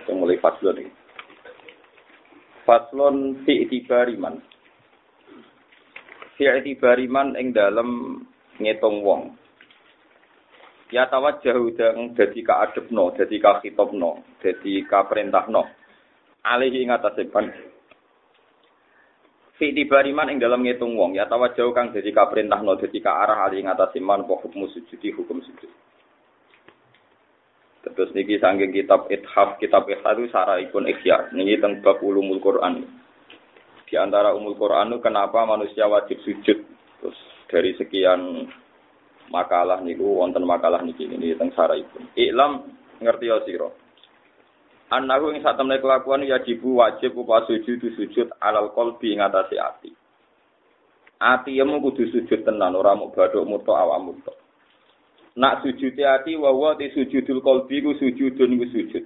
Kita mulai faslun ini. Faslun fi itibari man. Fi itibari man ing dalem ngitung wong. Ya tawajjahu dang dadi ka adepno, dadi ka khitobno, dadi ka perintahno. Alihi ing atase ban. Fi itibari man ing dalem ngitung wong, ya tawajjahu kang dadi ka perintahno, dadi ka arah alihi ing atase hukum sujudi hukum sujud. Terus niki sanggeng kitab Ithaf, kitab Ithaf itu ipun ikhya. Niki tentang bab ulumul Quran. Di antara umul Quran itu kenapa manusia wajib sujud. Terus dari sekian makalah niku wonten makalah niki ini tentang ipun. Iklam ngerti ya sira. Annahu ing satemene kelakuan yajibu wajib upa sujud sujud alal qalbi ing atase ati. Ati yemu kudu sujud tenan ora mung badhok muto awak muto. Nak sujud hati wa ti sujudul qalbi ku sujudun ku sujud.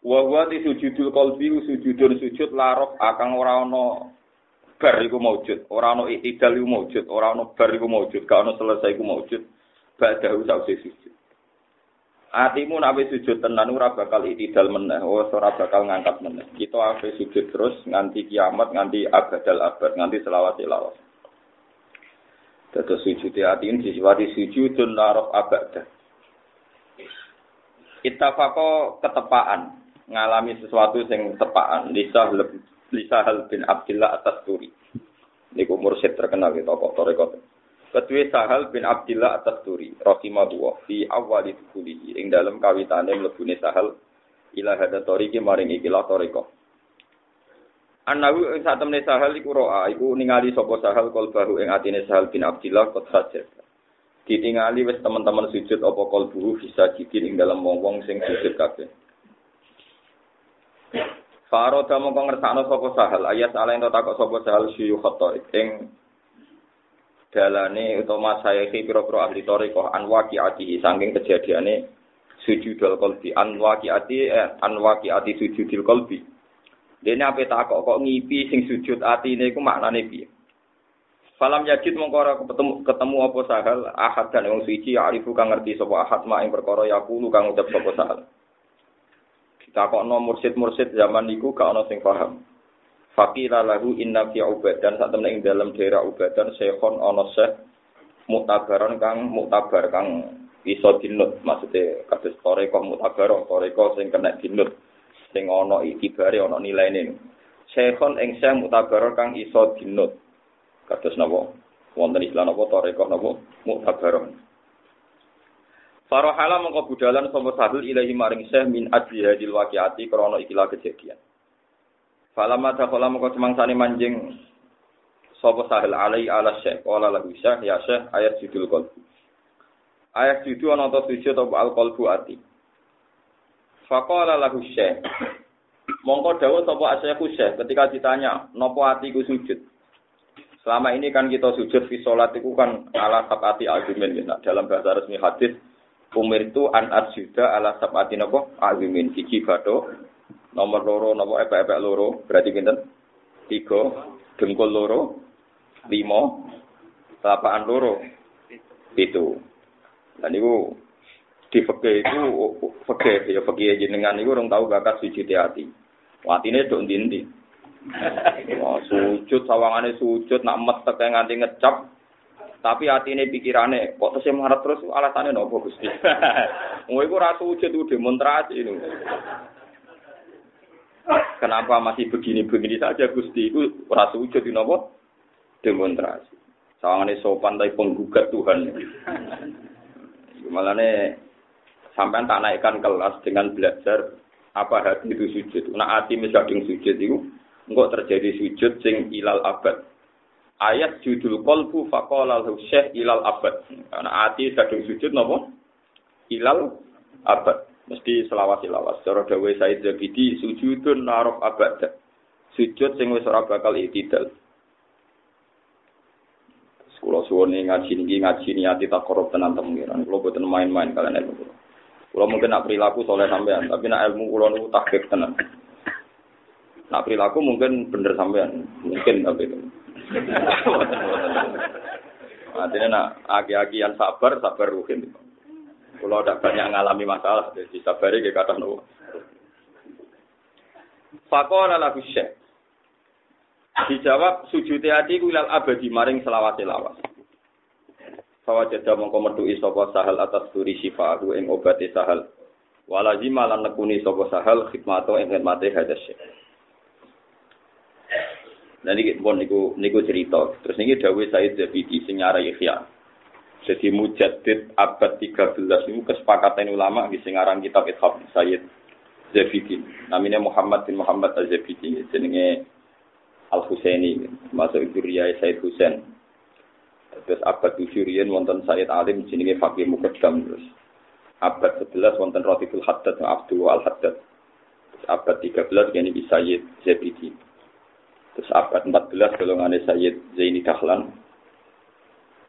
Wa wa ti sujudul qalbi ku sujudun sujud larok akang ora ana bar iku maujud, ora ana iktidal iku maujud, ora ana bar iku maujud, gak ana selesai iku maujud. Badahu sause sujud. Atimu nabi sujud tenan ora bakal iktidal meneh, ora bakal ngangkat meneh. Kita ape sujud terus nganti kiamat, nganti abadal abad, nganti selawat selawat. Dados sujud hati ini disifati sujudun narof abadah. Ittafaqo ketepaan ngalami sesuatu yang tepaan lisa lisa hal bin Abdullah atas turi. Niku mursyid terkenal gitu tokoh torekot. Kedua Sahal bin Abdullah atas turi, rahimahullah fi awali dukuli, ing dalam kawitane mlebune Sahal ila hada toriki maring ikilah torekot. Anawi ing sak temne Sahal iku roa, iku ningali sapa Sahal bahu ing atine Sahal bin Abdillah kot sajad. Ditingali wis teman-teman sujud apa kalbuhu bisa jidin ing dalam wong-wong sing sujud kabeh. Faro damo kong ngersakno sapa Sahal, ayat ala ento takok sapa Sahal syuyu khoto ing dalane utawa ki pira-pira ahli thariqah anwaki atihi saking kejadiane sujudul qalbi anwaki ati eh, anwaki ati qalbi. Dene ape takok kok ngipi sing sujud atine iku maknane piye? Falam yajid mongko ketemu ketemu apa sahal ahad dan wong suci arifu kang ngerti sapa ahad mak ing perkara yaqulu kang ucap sapa sahal. Ditakokno mursid-mursid zaman niku gak ana sing paham. Fakira lahu inna fi ubadan sak temne ing dalam daerah ubadan sehon ana seh mutabaron kang mutabar kang iso dinut maksudnya kados toreko mutabaro toreko sing kena dinut sing ana itibare ana nilaine. Syekhon ing syekh mutabar kang iso dinut. Kados napa? Wonten Islam napa tarekah napa? Mutabar. Farahala mengko budalan sapa sahul ilahi maring syekh min adli hadil waqiati krana ikilah kejadian. Falama dakhala mengko semangsane manjing sapa sahil alai ala syekh qala lahu syekh ya syekh ayat judul qalbu. Ayat judul ana ta sujud apa al ati. Faqala lahu syekh. Mongko dawuh sapa asyikhu syekh ketika ditanya, "Napa atiku sujud?" Selama ini kan kita sujud fi salat itu kan ala sabati argumen ya. dalam bahasa resmi hadis umir itu an asjuda ala sabati napa argumen iki bato nomor loro napa epek-epek loro berarti pinten? Tiga, dengkul loro, lima, telapaan loro, itu. Dan itu di fakih itu fakih ya fakih jenengan itu orang tahu bakat sujud hati. Watine dok ndi Wah, sujud sawangane sujud nak metek nganti ngecap. Tapi hati ini pikirannya kok terus marah terus alasannya nopo gusti? Mau iku rasa sujud itu demonstrasi ini kenapa masih begini begini saja gusti? Itu rasa sujud itu nopo? Demonstrasi. Sawangannya sopan tapi penggugat Tuhan. Malah nih sampai tak naikkan kelas dengan belajar apa hati itu sujud. Nah hati misalnya sujud itu enggak terjadi sujud sing ilal abad. Ayat judul kolbu fakolal syekh ilal abad. Karena hati sedang sujud nopo ilal abad. Mesti selawasi-lawas. Cara dawuh Said Zabidi sujudun narok abad. Sujud sing wis ora bakal itidal. Kulo suwone ngaji niki ngaji niati tak korup tenan temengiran. Kulo boten main-main kalian ilmu Kulo mungkin nak perilaku soleh sampean, tapi nak ilmu kulo niku takbir tenan. Nak perilaku mungkin bener sampean, mungkin tapi itu. Artinya nak aki-aki yang sabar, sabar ruhin. Kalau tidak banyak mengalami masalah, jadi sabari ke kata nopo. Fakola lagu syekh. Dijawab sujud hati ilal abadi maring selawat lawas. Fawa jeda mongko mertui sapa sahal atas turi aku ing obati sahal. Walazi malam nekuni sapa sahal khidmato ing khidmate hadas. Nah niki pun niku niku cerita. Terus niki dawuh Said Zabidi sing nyara Yahya. Jadi mujaddid abad 13 itu kesepakatan ulama di singaran kitab Ithaf Sayyid Zabidi. Namanya Muhammad bin Muhammad Al-Zabidi. Jenenge Al-Husaini. Masuk itu Riyai Sayyid Husain. Terus abad 7 riyen wonten Sayyid Alim jenenge Fakih Mukaddam terus. Abad 11 wonten Ratiful Haddad Abdul Al-Haddad. Terus abad 13 gini di Sayyid Zabidi. Terus abad 14 golongannya Sayyid Zaini Dahlan.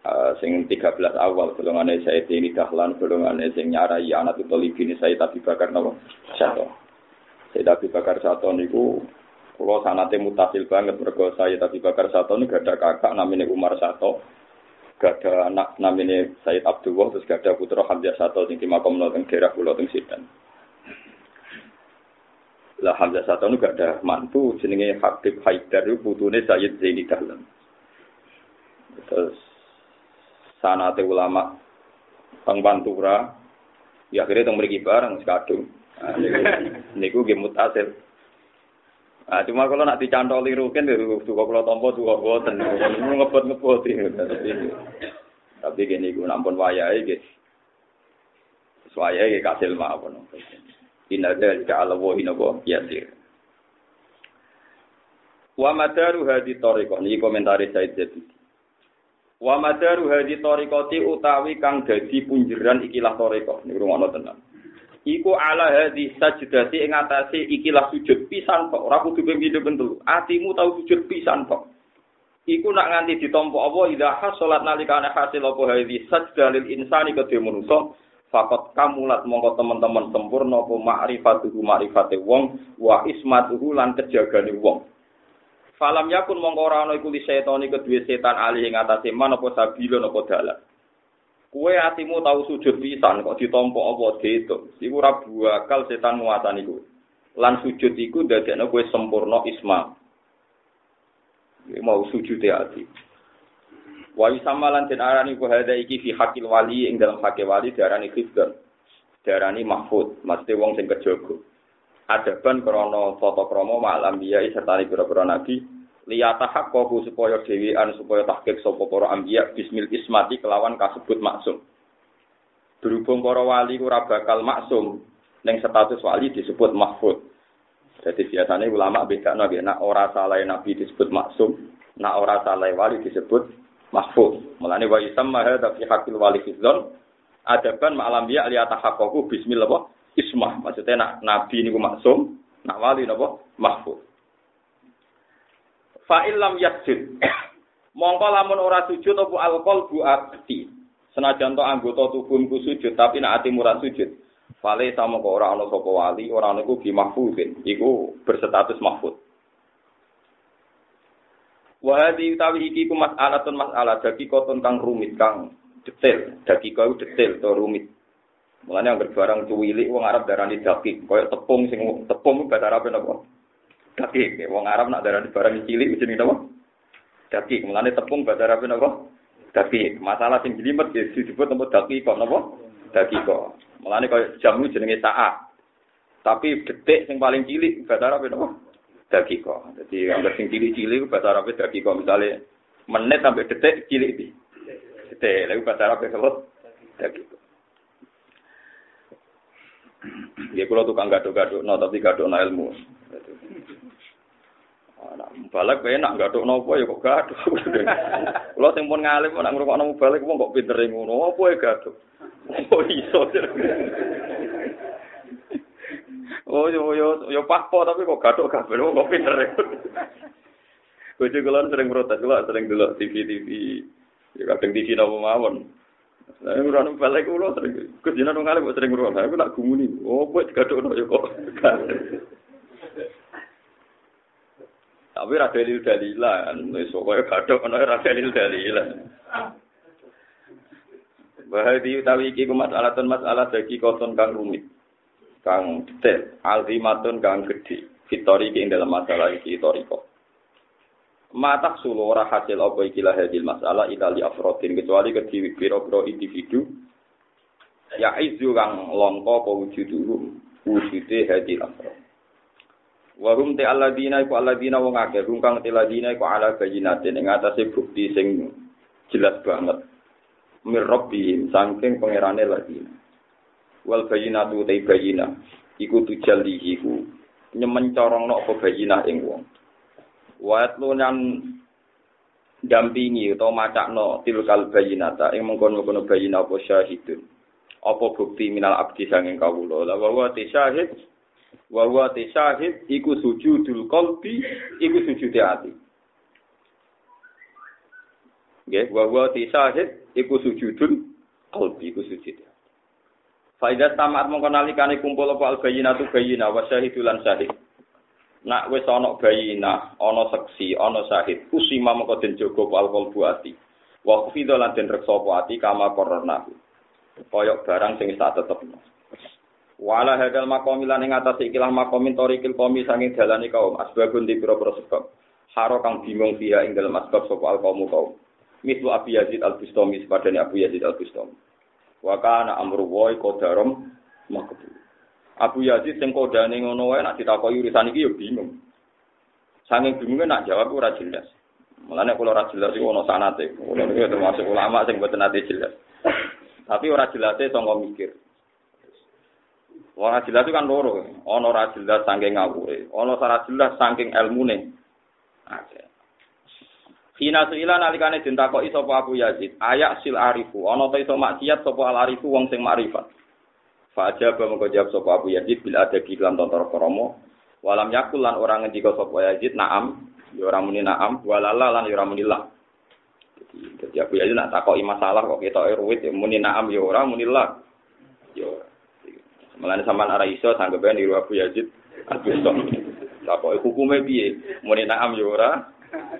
Uh, sing 13 awal golongannya saya ini dahlan golongannya sing nyarai anak itu ini saya tapi bakar nopo satu saya tapi bakar satu niku kalau sanate mutasil banget mergo saya tapi bakar satu ini gak ada kakak namanya Umar satu ada anak namanya Said Abdullah terus gak ada putra Hamzah satu sing nol teng daerah pulau teng Sidan lah Hamzah satu ini gak ada mantu jenenge Habib Haidar itu putune Sayyid Zaini Dahlan. Terus sanate ulama Bang Pantura ya akhirnya tong mriki bareng sekadung. Nah, niku niku nggih mutasil Nah, cuma kalau nak dicantoli rukin, ya suka kalau tompo suka boten, ngebot ngebot tapi tapi gini gue nampun wayai gitu, wayai kasil maafun. Inada jika Allah wahi nabo yasir. Wa madaru hadi toriko, ini komentari Said Jadidi. Wa madaru hadi torikoti utawi kang dadi punjeran ikilah toriko. Ini rumah tenang. Iku ala hadi sajdati ing atase ikilah sujud pisan kok. Ora kudu ping pindho bentul. Atimu tau sujud pisan kok. Iku nak nganti ditampa apa idza hasolat nalikane hasil apa hadi sajdalil insani kedhe manusa fakot kamulat mongko teman-teman sempurna apa ma'rifatuhu ma'rifate wong wa ismatuhu lan kejagane wong. Falam yakun mongko ora ana iku li setan iku duwe setan alih ing atase man apa sabila apa dalan. Kue atimu tahu sujud pisan kok ditompo apa gitu. Iku ora bakal setan nguasani kowe. Lan sujud iku dadekno kowe sempurna isma. Iku mau sujud ya ati. Wa sama lan den arani ku hada iki fi hakil wali ing dalam hakil wali diarani khifdan. Diarani mahfud, mesti wong sing kejaga adaban krana tata krama malam biya serta pira-pira nabi liyata haqqahu supaya dhewean supaya tahqiq sapa para anbiya bismil ismati kelawan kasebut maksum. Berhubung para wali ora bakal maksum ning status wali disebut mahfud. Jadi biasanya ulama beda nabi nak ora salah nabi disebut maksum nak ora salah wali disebut mahfud. Mulane wa isamma hadza fi haqqil wali fidzon adaban ma'alam biya liyata haqqahu bismillah ismah. Maksudnya nak nabi niku maksum, nak wali napa? Mahfuz. Fa illam yasjud. Mongko lamun ora sujud apa alqol bu ati. Senajan to anggota tubuhku sujud tapi nak ati murah sujud. Fale sama kok ora ana sapa wali, ora ana iku bi mahfuzin. Iku berstatus mahfuz. Wa hadhi utawi iki ku mas'alatun mas'alah dadi koton kang rumit kang detail, dadi kau detail to rumit. Mulane yang barang cuwilik wong Arab darani daging, koyo tepung sing tepung bahasa Arab napa? Daging. Wong Arab nak darani barang cilik jenenge napa? Daging. Mulane tepung bahasa Arab napa? Daging. Masalah sing jelimet ya disebut napa daging kok napa? Daging kok. Mulane koyo jamu jenenge saat. Tapi detik sing paling cilik bahasa Arab napa? Daging kok. Jadi yang sing cilik-cilik bahasa Arab daging kok misale menit sampai detik cilik iki. Detik, lalu bahasa Arab napa? Daging kok. Ya kalau tukang gaduk-gaduk, no, tapi gaduk no ilmu. Nah, balik enak gaduk nopo ya kok gaduk. Kalau sing pun ngalim nak ngrungokno balik wong kok pinter ngono, apa ya gaduk. Oh iso. Oh yo yo yo pakpo tapi kok gathuk kabeh kok pinter. Bojo kula sering protes, kula sering delok TV-TV. Ya kadang TV napa mawon. Saya ora nang balik kula sering. Jenengan nang kok sering ngrungokno. Aku nak gumuni. Oh, kok gathukno yo kok. Tapi ra dalil dalilan, wis pokoke gathuk ana ra dalil dalilan. Bahadi utawi iki ku masalah masalah dagi koton kang rumit. kang detail, alzimatun kang gede. Fitori ing dalam masalah iki toriko. Matak sulu ora hasil apa iki lah hadil masalah itali afrodin kecuali ke biro-biro individu ya izu kang longko apa wujuduhum wujude hadil afrod. Wahum te alladina iku alladina wong akeh hum kang alladina iku ala bayinatin ing atase bukti sing jelas banget. Mir rabbihim saking pangerane ladina. wal bayinatu te bayina iku tujallihi ku nyemen corongno apa bayina ing wong wa atlunan dampingi utawa macakno tilkal bayinata ing mengkono-kono bayina apa syahidun apa bukti minal abdi sanging kawula la wa syahid wa wa te iku sujudul qalbi iku sujude ati nggih wa wa te iku sujudul qalbi iku sujude Faidah tamat mongko nalikane kumpul apa al bayyinatu bayyina wa syahidulan syahid. Nak wis ana bayyina, ana seksi, ana syahid, usima mongko den jaga al qalbu ati. Wa khufidha lan den reksa apa ati kama korona. Kaya barang sing tak tetep. Wala hadal makom lan ing atas ikilah makomin torikil komi sanging dalane kaum. Asbabun di pira-pira sebab. Haro kang bingung dia ing dalam asbab sapa al kaum kaum. Mislu Abi Yazid al-Bustami sepadane Abu Yazid al-Bustami. wa kana amru wa qadarum makbul. Abu Yazid sing kodane ngono wae nak ditakoki urusan iki yo bingung. Saking bingunge nak jawab ora jelas. Mulane kula ora jelas iku ono sanate. Kula niku termasuk ulama sing boten ate jelas. Tapi ora jelase sangka mikir Ora jelas itu kan loro, ono ora jelas saking ngawure, ono ora jelas saking ilmune. Oke. Hina suila nalikane ditakoki sapa Abu Yazid, ayak sil arifu, ana ta iso maksiat sapa al arifu wong sing makrifat. Fajar mengko jawab sapa Abu Yazid bil ada di lan tontor kromo, walam yakul lan orang ngendika sapa Yazid naam, ya ora muni naam, walala lan ya ora muni la. Jadi Abu Yazid nak takoki masalah kok ketoke ruwit ya muni naam ya ora muni la. Ya Mulane sampean ora iso sanggepe niru Abu Yazid Abu Takoki hukume piye? Muni naam ya ora,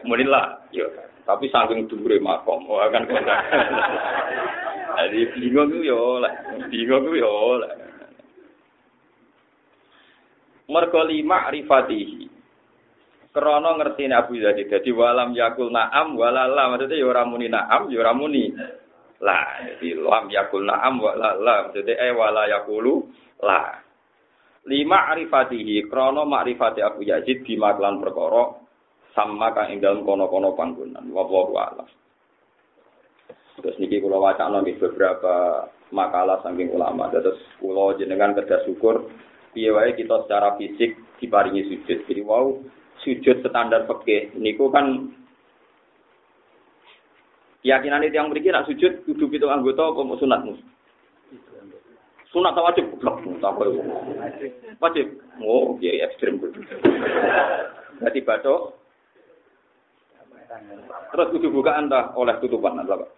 Munilah, yo. Tapi saking dhuwure makom, oh akan kota. Jadi bingung ku yo oleh, bingung ku yo oleh. Mergo lima rifatihi. Krana ngertine Abu Yazid dadi walam yakul na'am walala maksudnya ya ora muni na'am ya ora muni la jadi lam yakul na'am walala maksudnya eh wala yakulu la. Lima arifatihi krana makrifati Abu Yazid di maklan perkara sama kang ing dalem kono-kono panggonan. Wallahu a'lam. Terus niki kula wacana nggih beberapa makalah saking ulama. Terus kula jenengan kerja syukur piye wae kita secara fisik diparingi sujud. Jadi wow sujud standar peke niku kan keyakinan itu yang berikin nak sujud kudu itu anggota apa mau sunat atau wajib blok apa wajib oh iya ekstrim berarti batok Terus kudu buka anda oleh tutupan pak.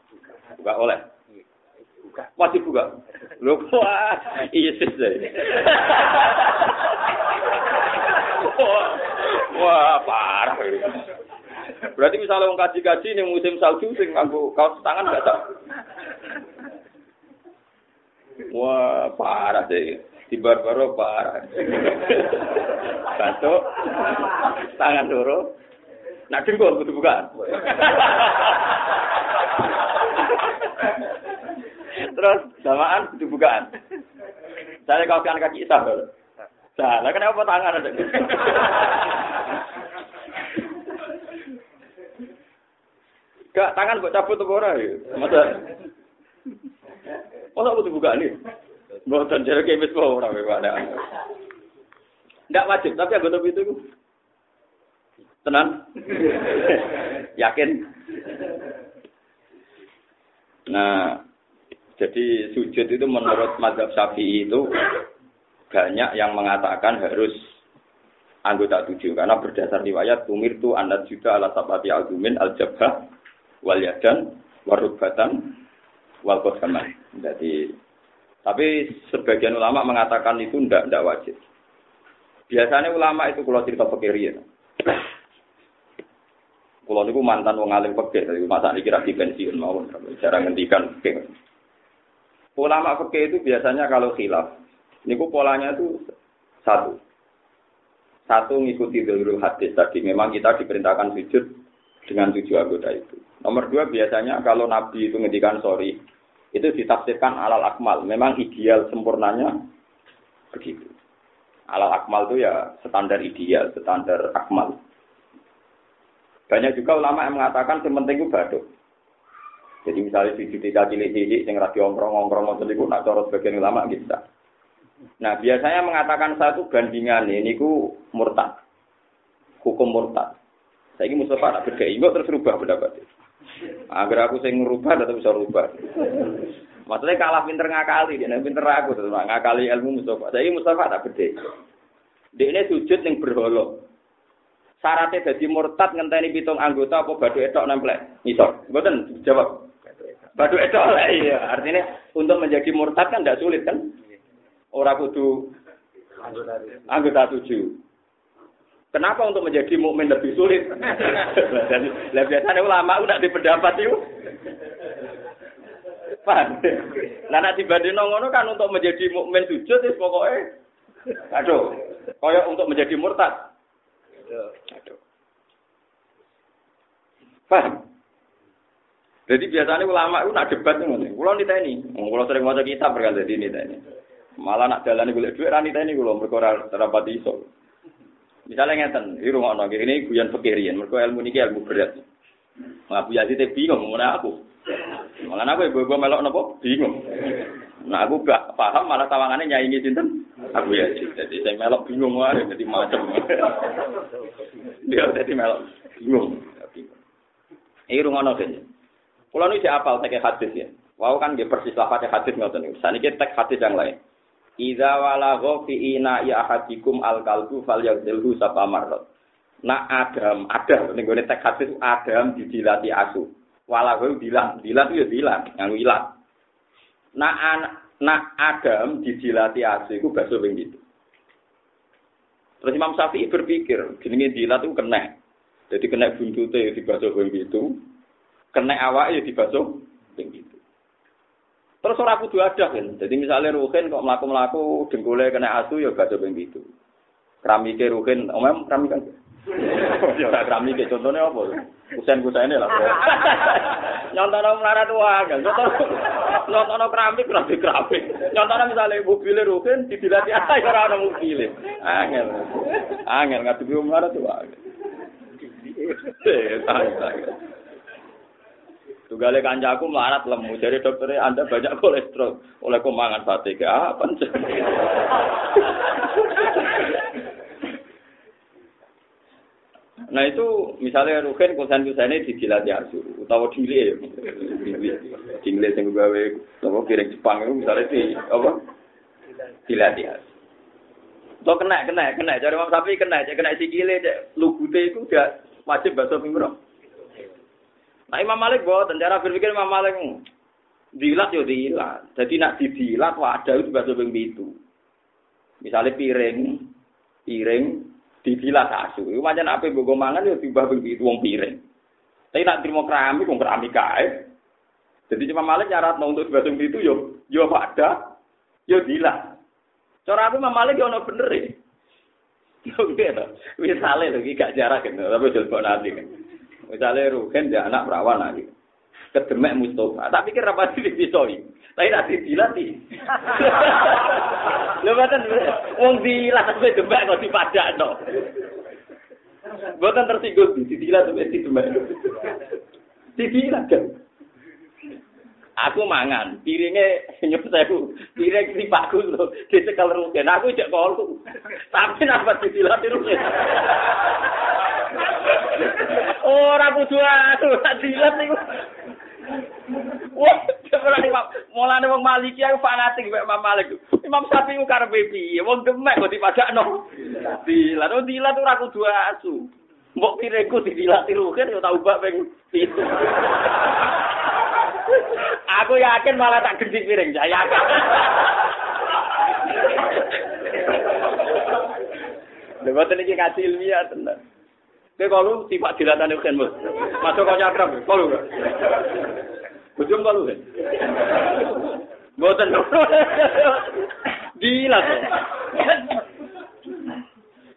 Buka oleh. Buka. Wajib buka. Lho iya sih. Wah, parah. Berarti misalnya orang kaji-kaji nih musim salju sing nganggo kaos tangan enggak tak? Wah, parah deh. Di barbaro parah. Satu, tangan dulu, Nak jengkol kudu bukaan. Terus samaan kudu bukaan. Saya kau kan kaki isah dulu. Salah kenapa tangan ada? Gak tangan buat cabut tuh orang ya. Masa Masa butuh buka nih? Bukan jadi kemis orang ada. Tidak wajib, tapi anggota itu Tenan? Yakin? Nah, jadi sujud itu menurut madhab syafi'i itu banyak yang mengatakan harus anggota tujuh karena berdasar riwayat umir tu anak juga ala sabati agumin al jabha wal yadan warubatan wal kosaman. Jadi tapi sebagian ulama mengatakan itu tidak tidak wajib. Biasanya ulama itu kalau cerita ya. Kalau niku mantan wong alim fikih, dari masa ini kira di pensiun mau cara ngendikan fikih. Ulama fikih itu biasanya kalau khilaf, niku polanya itu satu. Satu ngikuti dulu hadis tadi, memang kita diperintahkan sujud dengan tujuh anggota itu. Nomor dua biasanya kalau Nabi itu ngendikan sorry, itu ditafsirkan alal akmal. Memang ideal sempurnanya begitu. Alal akmal itu ya standar ideal, standar akmal. Banyak juga ulama yang mengatakan yang penting itu baduk. Jadi misalnya di tiga cilik cilik yang radio ongkrong ongkrong ngotot itu nak corot sebagian ulama bisa. Nah biasanya mengatakan satu bandingan ini ku murtad, hukum murtad. Saya ini Mustafa tak beda, terus rubah pendapat Agar aku saya ngerubah, tetap bisa rubah. Maksudnya kalah pinter ngakali, dia pinter aku, tetap ngakali ilmu Mustafa. Ini Mustafa tak beda. Dia ini sujud yang berholok syaratnya jadi murtad ngenteni pitung anggota apa badu etok nempel ngisor. Mboten? Jawab. Badu etok. Lah iya artinya untuk menjadi murtad kan tidak sulit kan? Orang kudu anggota tujuh kenapa untuk menjadi mukmin lebih sulit dan biasanya ulama udah dipendapat itu paham nah nanti dibanding ngono kan untuk menjadi mukmin sujud itu pokoknya aduh koyok untuk menjadi murtad Aduh. Paham? Jadi biasanya ulama itu nak debat nih, Kulo nita ini, kulo sering baca kitab berkali ini nita ini. Malah nak jalan gue duit rani nita ini kulo berkoral terapat iso. Misalnya ngeten, di rumah nongki ini guyon pikirian, mereka ilmu ini ilmu berat. Ngaku ya sih bingung, mana aku. Malah aku ibu ibu melok nopo bingung. Nah aku gak paham malah tawangannya nyanyi cinten. Aku ya, jadi saya melok bingung wae, jadi macam. Dia jadi melok bingung. Ini rumah nongki. Kalau ini apal pakai hadis ya. Wow kan dia persis lafaznya hadis ngoten niku. Saniki tek hadis yang lain. Idza walagha fi ina ya ahadikum al kalbu falyadzilhu sapa marrat. Nak Adam, Adam ning gone tek hadis Adam didilati asu. Walagha dilat, dilat ya dilat, nganggo ilat. Nak nak Adam didilati asu iku bakso ping gitu. Terus Imam Syafi'i berpikir, jenenge dilat itu kena. Jadi kena buntute di bakso ping gitu kena awak ya dibasuh ping itu. Terus ora kudu ada kan. Jadi misalnya Ruhin kok mlaku-mlaku dengkule kena asu ya basuh ping itu. Keramike Ruhin, omem keramik kan. Ya ora keramike contohnya apa? Kusen-kusene lah. Nyontono melarat wae, contoh nyontono keramik keramik keramik. Nyontono misalnya mobil Ruhin didilati ae ora ana mobil. Angel. Angel ngadepi melarat wae. Eh, Tugale kancaku melarat lemu. Jadi dokternya Anda banyak kolesterol. Oleh kemangan sate ke apa? Nah itu misalnya Ruhin kusan ini dijilat ya suruh, utawa dile, dile yang gawe, piring Jepang itu misalnya di apa? Dilat ya. Tuh kena kena kena, cari orang sapi kena, kena sikile, lugute itu udah wajib bahasa pinggir. Nah Imam Malik buat cara berpikir Imam Malik dilat yo dilat. Jadi nak didilat wadah itu bahasa ping itu. Misalnya piring, piring didilat asu. Itu macam apa bogo mangan yo tiba ping itu wong piring. Tapi nak terima keramik wong keramik kae. Jadi Imam Malik nyarat untuk bahasa itu yo yo wadah yo dilat. Cara aku Imam Malik yo ono bener e. Misalnya lagi gak jarak gitu, tapi jelbok nanti. Misalnya Ruhen dia anak perawan lagi. Kedemek Mustafa. Tak pikir apa sih dipisoi. Tapi nanti dilatih. Lho mboten wong dilat sampe demek kok dipadakno. Mboten tersinggung didilat sampe didemek. Didilat kan. Aku mangan, piringnya senyum sewu, piring kripakku lho, dicekel rugen, aku ijek kolu. Tapi napa didilat rugen. Ora kudu aku tak dilat niku. Wah, ora Mulane wong Maliki aku fanatik mek Imam Malik. Imam Syafi'i ku karepe piye? Wong demek kok dipadakno. Dilat, oh dilat ora kudu asu. Mbok pireku didilati rugen ya tau bak ping pitu. Aku yakin malah tak gendhi piring, saya yakin. Lha boten iki kasih ilmiah tenan. Kowe kalau sifat dilatane rugen, Mas. Masuk kok nyakrab, kalau enggak. Bujung kalau kan? Boten. Gila tuh.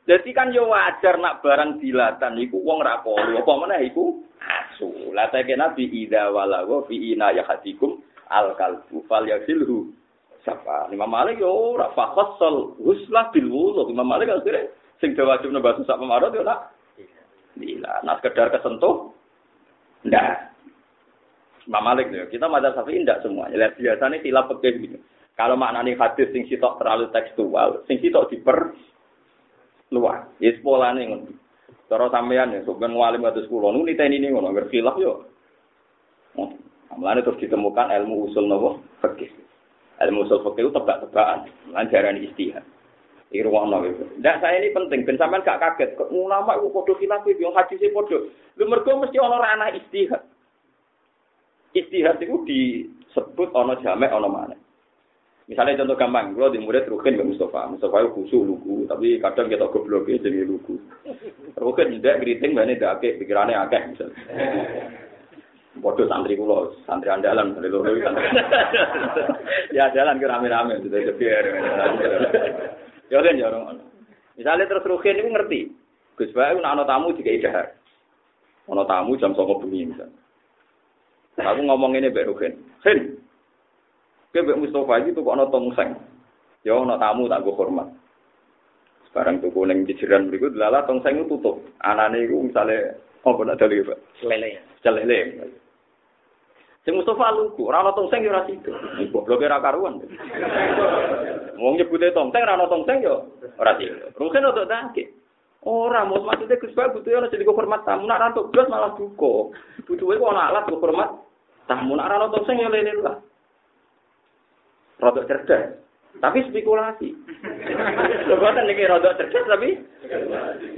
Jadi kan yo wajar nak barang dilatan iku wong ra kolu. Apa meneh iku asu. Lah teke Nabi ida walawa fi ina yahatikum al kalbu fal yasilhu. Sapa? Imam Malik yo ora fakhassal huslah bil wudu. Imam Malik akhirnya sing wajib nembatu sak pemarot yo nak. Gila, nah sekedar kesentuh. Ndak. Imam Malik nih, kita madzhab Syafi'i tidak semuanya. Lihat biasanya silap pekeh gitu. Kalau maknanya hadis sing sitok terlalu tekstual, sing sitok diper luar. Ya sekolah nih ngono. Cara sampean ya, sampean ngalim kados kula nu niteni ini ngono, agar khilaf yo. Mulane terus ditemukan ilmu usul nopo fikih. Ilmu usul fikih itu tebak-tebakan, lanjaran istihad. Irwono itu. Ndak saya ini penting, ben sampean gak kaget. Ulama itu podo khilaf yo hadise podo. Lu mergo mesti ana ranah istihad. istihad itu disebut ono jamek ono mana. Misalnya contoh gampang, kalau di murid Rukin ke Mustafa, Mustafa itu khusus lugu, tapi kadang kita goblok jadi lugu. Rukin tidak keriting, banyak tidak akeh, pikirannya akeh misalnya. Bodoh santri kulo, santri andalan, santri loro Ya jalan ke rame-rame, sudah kebiar. Ya kan ya orang. Misalnya terus rugen itu ngerti. Gus bae nek ana tamu dikai dahar. Ana tamu jam sapa bengi misal. Aku ngomong ini mbek rugen. Sin. Ke mbek Mustofa iki tuku ana tongseng. Ya ana tamu tak gue hormat. Sekarang tuku ning jejeran mriku lala tongseng itu tutup. Anane iku misale apa nak dalih, Pak? Lele. Celele. Sing Mustafa lugu, ora ana tongseng ora sido. Gobloke ra karuan. Wong nyebute tongseng ora ana tongseng ya ora sido. Rugen untuk tak. Ora, mau maksudnya Gus Bayu butuh ana jadi hormat tamu, nak rantuk blas malah duka. Butuhe kok ana alat hormat tamu, nak rantuk tong sing ya lele lah. Rodok cerdas. Tapi spekulasi. Lho boten niki rodok cerdas tapi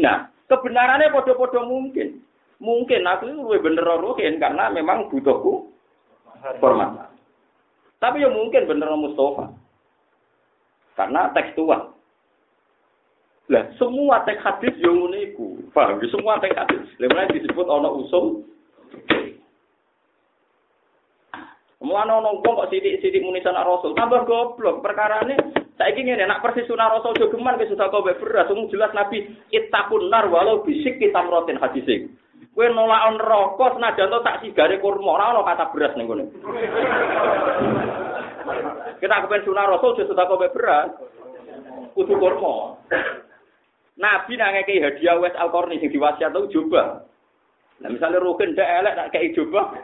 Nah, kebenarannya podo-podo mungkin. Mungkin aku lebih bener mungkin karena memang butuhku hormat. Tapi ya mungkin bener Mustafa. Karena tekstual. Lah, semua teks hadis yang iku. Paham? Semua teks hadis. Lha disebut ana usul. Mulane ana wong kok sithik-sithik muni sanak Rasul, tambah goblok. Perkarane saiki ngene, nek persis sunah Rasul jogeman ke sudah beras, wong jelas Nabi ittaqun nar walau bisik kita merotin hadis Kowe nolak neraka senajan to tak sigare kurma, ora ana kata beras ning kono. Kita kepen sunah Rasul sudah kowe beras. Kudu kurma. Nabi nang ngekei hadiah wes al-Qarni sing diwasiat tau coba. Nah misalnya Ruhin ndak elek tak kei coba.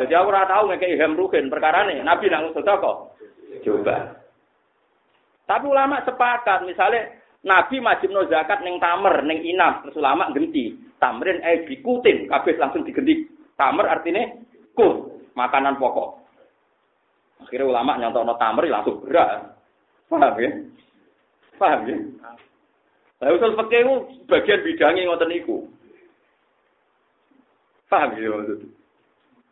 Jadi aku ora tau ngekei hem Ruhin perkara nih. Nabi nang sedekah. Coba. Tapi ulama sepakat misalnya Nabi wajib no zakat ning tamer ning inam terus ulama genti. Tamrin eh dikutin kabeh langsung digenti. Tamer artinya kut makanan pokok. Akhirnya ulama nyontono tamer langsung berat. Paham ya? Paham ya? Lah usul fikih bagian bidangnya ngoten niku. Paham ya maksud.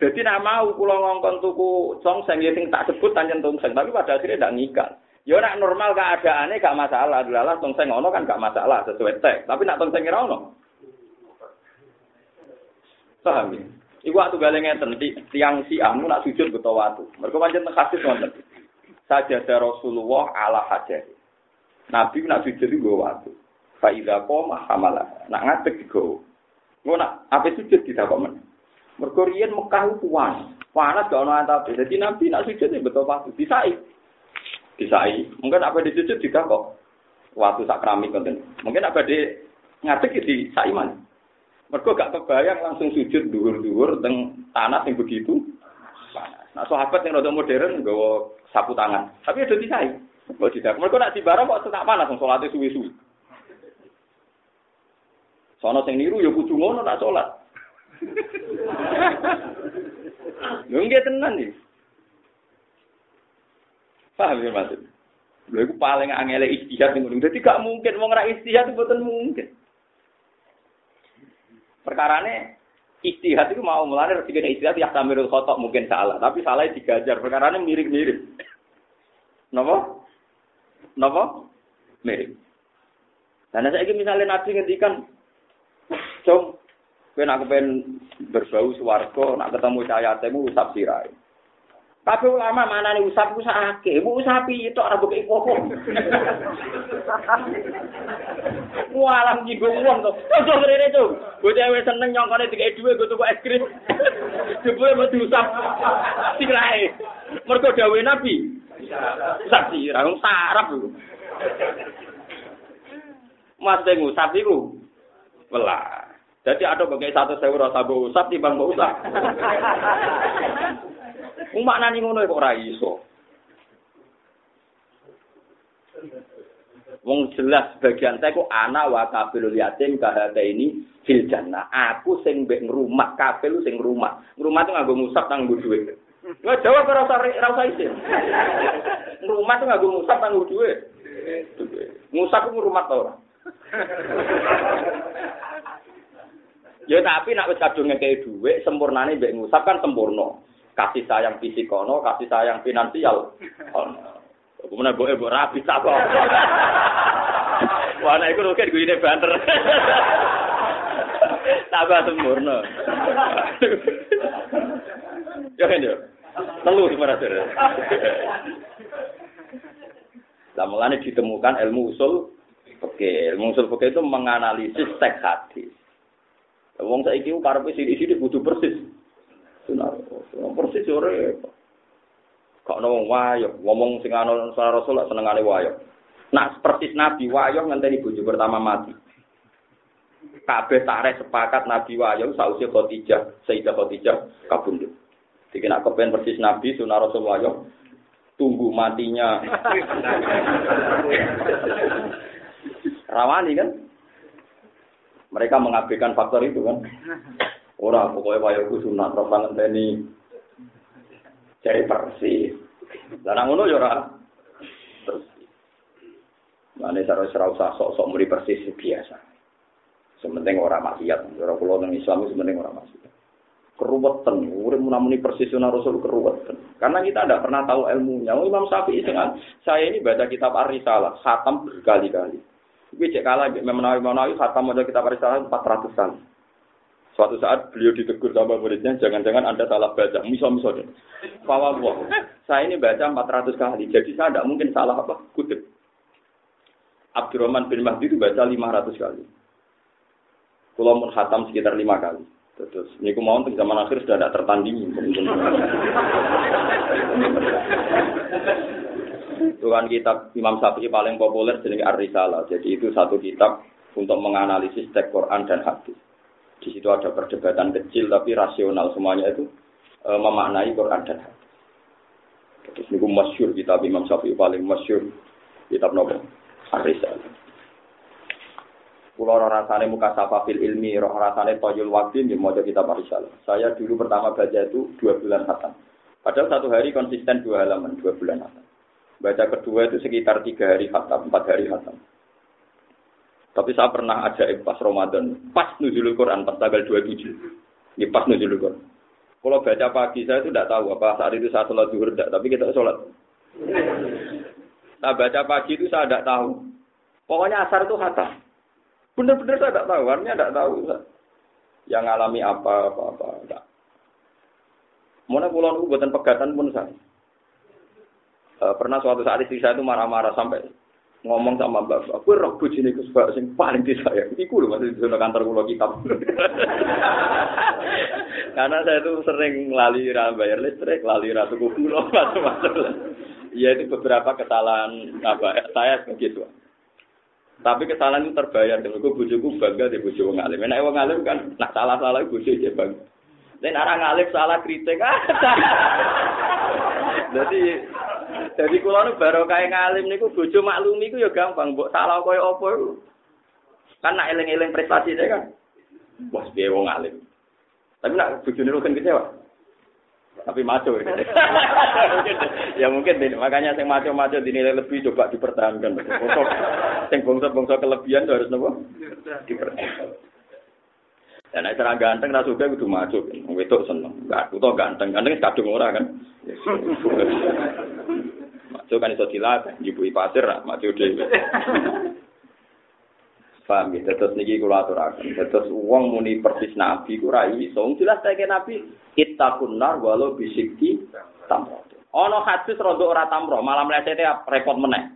Jadi nak mau kula ngongkon tuku songseng ya sing tak sebut tanjen tongseng, tapi pada akhirnya tidak ngikal. Ya nak normal keadaannya gak masalah, adalah tongseng ono kan gak masalah sesuai teks. Tapi nak tongseng ora ono. Paham ya? Iku waktu galeng ngeten tiang si anu nak sujud beto watu. Mergo pancen hadis wonten. Sajadah Rasulullah ala hajah. Nabi nak sujud iku watu. Faiza koma hamalah. Nak ngadeg digo. Ngono nak apa sujud ditakok men. Mergo riyen Mekah ku panas. Panas gak ono. Jadi Nabi nak sujud betul waktu disai. Disai. Mungkin apa di sujud kok Waktu sak keramik konten. Mungkin apa di ngadeg di sai man. Mergo gak kebayang langsung sujud dhuwur-dhuwur teng tanah yang begitu panas. Nah sahabat yang rada modern nggawa sapu tangan. Tapi udah disai. Kok tidak. Mergo nak di barang kok tetap panas salate suwi-suwi. Sono sing niru ya kudu ngono nak salat. Lho nggih tenan iki. Paham ya maksud? Lha iku paling angel istihad ngono. Dadi gak mungkin wong ra istihad itu mboten mungkin. Perkarane istihad itu mau mulane rezeki istihad ya tamirul khotok mungkin salah, tapi salah digajar. Perkarane mirip-mirip. Napa? Napa? Mirip. Dan saya ingin misalnya Nabi ngendikan, "Cung, kowe nak kepen berbau swarga, nak ketemu cahaya temu usap sirai." Tapi ulama mana nih usap usap ake, bu usap itu orang buka ipopo. Walang jinggung uang tuh, itu beri itu. Gue cewek seneng nyongkone tiga dua, gue tuh es krim. Gue mau diusap, sirai. Mereka dawe nabi, usap sirai, sarap lu. Mas dengu usap itu, belah. Jadi ada bagai satu sewa rasa usap, timbang usap. Wong maknane ngono kok ora iso. Wong jelas bagian saya kok anak wa kabilul yatim kahate ini fil jannah. Aku sing mbek ngrumat kabil sing ngrumat. Ngrumat tuh nganggo musab nang nggo dhuwit. Nggak jawab ora usah ora usah isin. Ngrumat tuh nganggo musab nang dhuwit. Musab ku ngrumat to ora. Ya tapi nak wis kadung ngekei dhuwit sempurnane mbek ngusap kan sempurna. Kasih sayang fisik kono, kasih sayang finansial. Kemudian gue ibu rapi tak kok. Wah, nah itu mungkin gue ini banter. Tambah sempurna. Ya kan ya? Telu sebenarnya. Nah, mulanya ditemukan ilmu usul Oke, ilmu usul oke itu menganalisis teks hadis. Wong saiki karepe sithik-sithik kudu persis. Sunnah persis ora. Kok ono wayo ngomong sing ana Rasul senengane wayo. Nah, persis Nabi wayo ngenteni bojo pertama mati. Kabeh tarik sepakat Nabi wayo sausi Khadijah, Sayyidah Khadijah kabundut. Jadi nak kepen persis Nabi sunah Rasul wayo tunggu matinya. Rawani kan? Mereka mengabaikan faktor itu kan. Orang pokoknya wayo ku sunat terus ngenteni jadi persis. Dan ngono yo ora terus. Sok-sok muri persis biasa. Sementing ora maksiat. Ora kula nang Islam sementing ora maksiat. Keruwetan, urip munamuni persis sunah Rasul keruwetan. Karena kita tidak pernah tahu ilmunya. Oh, Imam Syafi'i dengan saya ini baca kitab Ar-Risalah, khatam berkali-kali. Tapi cek kalah menawi menawi khatam model kitab Ar-Risalah 400 kali. Suatu saat beliau ditegur sama muridnya, jangan-jangan Anda salah baca. Miso-miso deh. Fawa Saya ini baca 400 kali, jadi saya tidak mungkin salah apa kutip. Abdurrahman bin Mahdi itu baca 500 kali. Pulau Murhatam sekitar 5 kali. Terus, ini aku mau untuk zaman akhir sudah tidak tertandingi. itu kan kitab Imam Syafi'i paling populer jadi Ar-Risalah. Jadi itu satu kitab untuk menganalisis teks Quran dan hadis. Di situ ada perdebatan kecil tapi rasional semuanya itu e, memaknai Quran dan hadis. Ini masyur kitab Imam Syafi'i paling masyur kitab Nabi Ar-Risalah. Kulo rasane muka safafil ilmi, roh rasane toyul waktin di mau kitab Ar-Risalah. Saya dulu pertama baca itu dua bulan khatam. Padahal satu hari konsisten dua halaman, dua bulan khatam. Baca kedua itu sekitar tiga hari khatam, empat hari khatam. Tapi saya pernah ajaib pas Ramadan, pas nuzulul Quran, pas tanggal 27. Ini pas nuzulul Quran. Kalau baca pagi saya itu tidak tahu apa saat itu saya sholat zuhur tidak, tapi kita sholat. Nah baca pagi itu saya tidak tahu. Pokoknya asar itu kata. Benar-benar saya tidak tahu, artinya tidak tahu. Yang alami apa, apa-apa. Enggak. Mana pulau buatan pegatan pun saya. E, pernah suatu saat istri saya itu marah-marah sampai ngomong sama bapak, aku roh bujine Gus Bak sing paling disayang. Iku lho masih di kantor kula kitab. Karena saya itu sering lali bayar listrik, lali ra tuku gula macam-macam. Ya itu beberapa kesalahan apa saya begitu. Tapi kesalahan itu terbayar. Kalau gue bangga di bujuk wong alim. Enak wong alim kan, nak salah-salah bujuk aja bang. Dan orang alim salah kritik. Jadi Jadi kula nu baru kaya ngalim niku bojo maklumi iku ya gampang, mbok salah kaya apa iku. Kan nak eling-eling prestasi saya kan. Wah, piye wong alim. Tapi nak bojone kan kecewa. Tapi maco. ya mungkin makanya yang maco-maco dinilai lebih coba dipertahankan. Yang bangsa-bangsa kelebihan harus nopo? Dipertahankan. Dan nek cara ganteng ra suka kudu maju. Wedok seneng. Enggak, kudu ganteng. Ganteng kadung ora kan. Maju kan iso dilat, njupui pasir maju dhewe. Paham ya, terus niki kula aturaken. Terus wong muni persis nabi ku ra iso. Jelas teke nabi ittaqun nar walau bisikti tamro. Ana hadis rada ora tamro, malah mlesete repot meneh.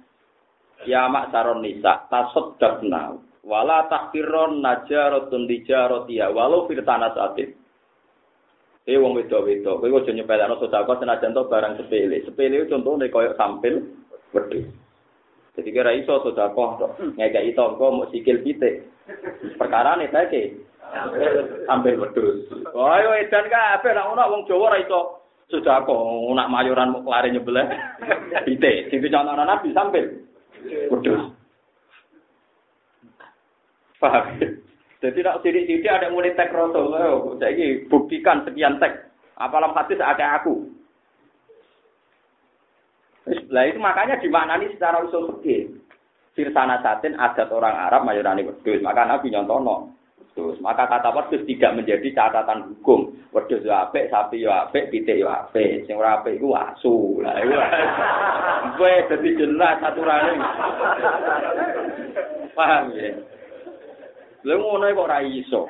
Ya mak saron nisa, tasaddaqna wala takfiron najaratun dijarotia walau firtana satin. Eh wong wedo-wedo, kowe aja nyepelekno sedekah senajan to barang sepele. Sepele contohnya koyo sampil wedhus. Jadi kira iso sedekah to, ngekeki tangga mau sikil pitik. Perkara ne take sampil wedhus. Wah, yo edan kabeh nek ana wong Jawa ora iso sedekah, nak mayoran mau lari nyebelah pitik. Sing dicontohno Nabi sampil wedhus. Paham? Jadi nak sidik-sidik ada mulai tek roto. Oh, jadi buktikan sekian tek. Apalah hadis ada aku. Lah itu makanya dimaknani secara usul fikih. Firsana satin adat orang Arab mayorani wedus. Maka Nabi nyontono. Terus maka kata wedus tidak menjadi catatan hukum. Wedus yo apik, sapi yo apik, pitik yo apik. Sing ora apik iku asu. Lah iku. Kowe dadi jelas aturane. Paham ya? Lha ngono kok ora iso.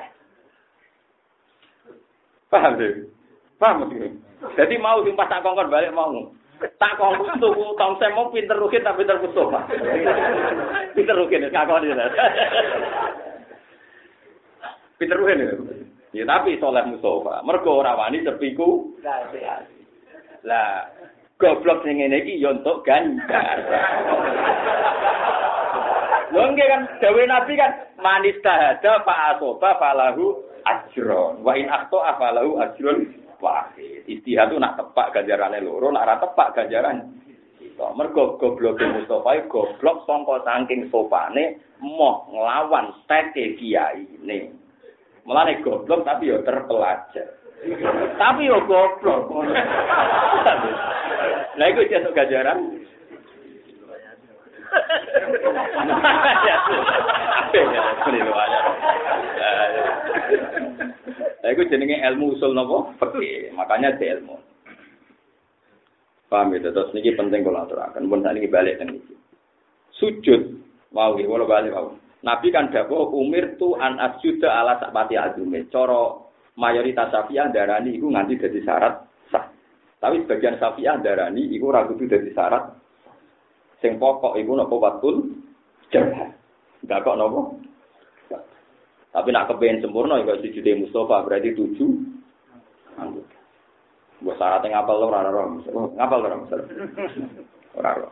Paham deh. Paham deh. Jadi mau sing tak kongkon balik mau. Tak kongkon tuku tong mau pinter rukin tapi pinter kusuk. pinter rukin kakon iki. pinter rukin. Ya tapi soleh Mustafa. Mergo ora wani sepiku. Lah goblok sing ngene iki ya untuk ganjar. Lho kan dawe Nabi kan manis tahada fa asoba falahu ajron. Wa in akhto afalahu ajron wahid. Istihad itu nak tepak ganjarane loro, nak ora tepak ganjaran kita. Mergo goblok Mustafa goblok sangka saking sopane moh nglawan teke kiai ini. Mulane goblok tapi yo terpelajar. tapi yo goblok. Lah iku jeneng ganjaran Nah, itu jenenge ilmu usul nopo fikih. Makanya di ilmu. Paham ya, terus ini penting kalau aturakan. Pun saat ini balik dan ini. Sujud, ya, walau balik mau. Nabi kan dapur umir tu an asjuda ala sakpati azume. Coro mayoritas safiah darani itu nganti jadi syarat sah. Tapi sebagian safiah darani itu ragu itu jadi syarat Sing pokok iku napa watul jabah. Enggak kok napa? Tapi nak kepengen sempurna ya sujud Mustafa berarti tujuh anggota. Gue syaratnya ngapal lo rara rom, ngapal lo rom, rara.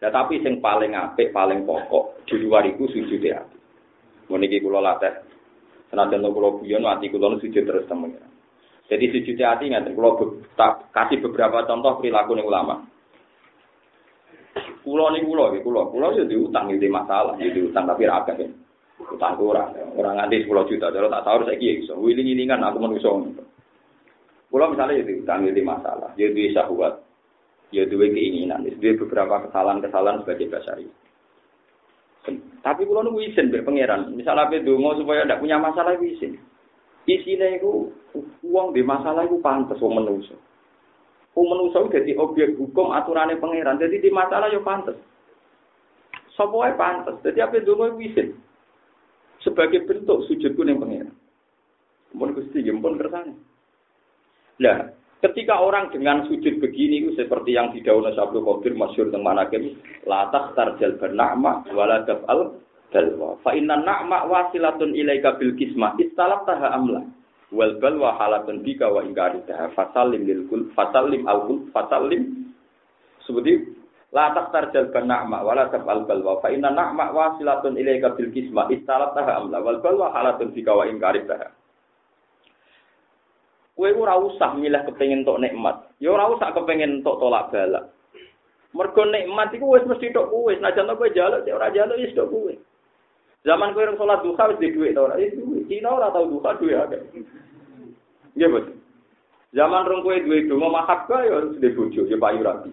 Ya tapi sing paling apik, paling pokok di luar itu sujud hati. Meniki kulo latih. Senajan lo kulo guyon, hati kulo sujud terus temen. Jadi sujud hati nggak kulo kasih beberapa contoh perilaku ulama. Kulo nih kulo, kulo, kulo ya diutang itu masalah, ya diutang tapi raga kan. Utang kurang, orang nganti sepuluh juta, kalau tak tahu saya kira, so ini kan aku manusia. Kulo misalnya ya diutang itu masalah, ya itu syahwat, ya itu keinginan, itu beberapa kesalahan-kesalahan sebagai basari. Tapi kulo nunggu izin be pangeran, misalnya apa dongo supaya tidak punya masalah izin. Isinya itu uang di masalah itu pantas uang manusia. Wong dadi objek hukum aturane pangeran. Jadi di masalah yo pantes. Sopo wae pantes. Dadi apa donga wisin. Sebagai bentuk sujudku ning pangeran. Mun Gusti pun kersane. Nah, ketika orang dengan sujud begini seperti yang di daun Sabtu Qadir masyhur teng manakim la tarjal bernama wala tafal dalwa fa inna na'ma wasilatun ilaika bil kismah istalab taha amla wal balwa halatun bika wa ingkarida fasalim lil kul fasalim al kul fasalim seperti la taktar jalban na'ma wala tabal balwa fa inna na'ma wasilatun ilaika bil kisma istalataha amla wal balwa halatun bika wa ingkarida Kue ora usah milih kepengin tok nikmat. Ya ora usah kepengin tok tolak balak. Mergo nikmat iku wis mesti tok kowe, senajan kowe jaluk sik ora jaluk wis tok kowe. Zaman kowe salat duha wis di dhuwit ora? Wis duwe. Cina ora tau duha duwe akeh. Iya, Bos. Zaman rong kowe duwe donga mahabbah ya harus duwe bojo ya payu rabi.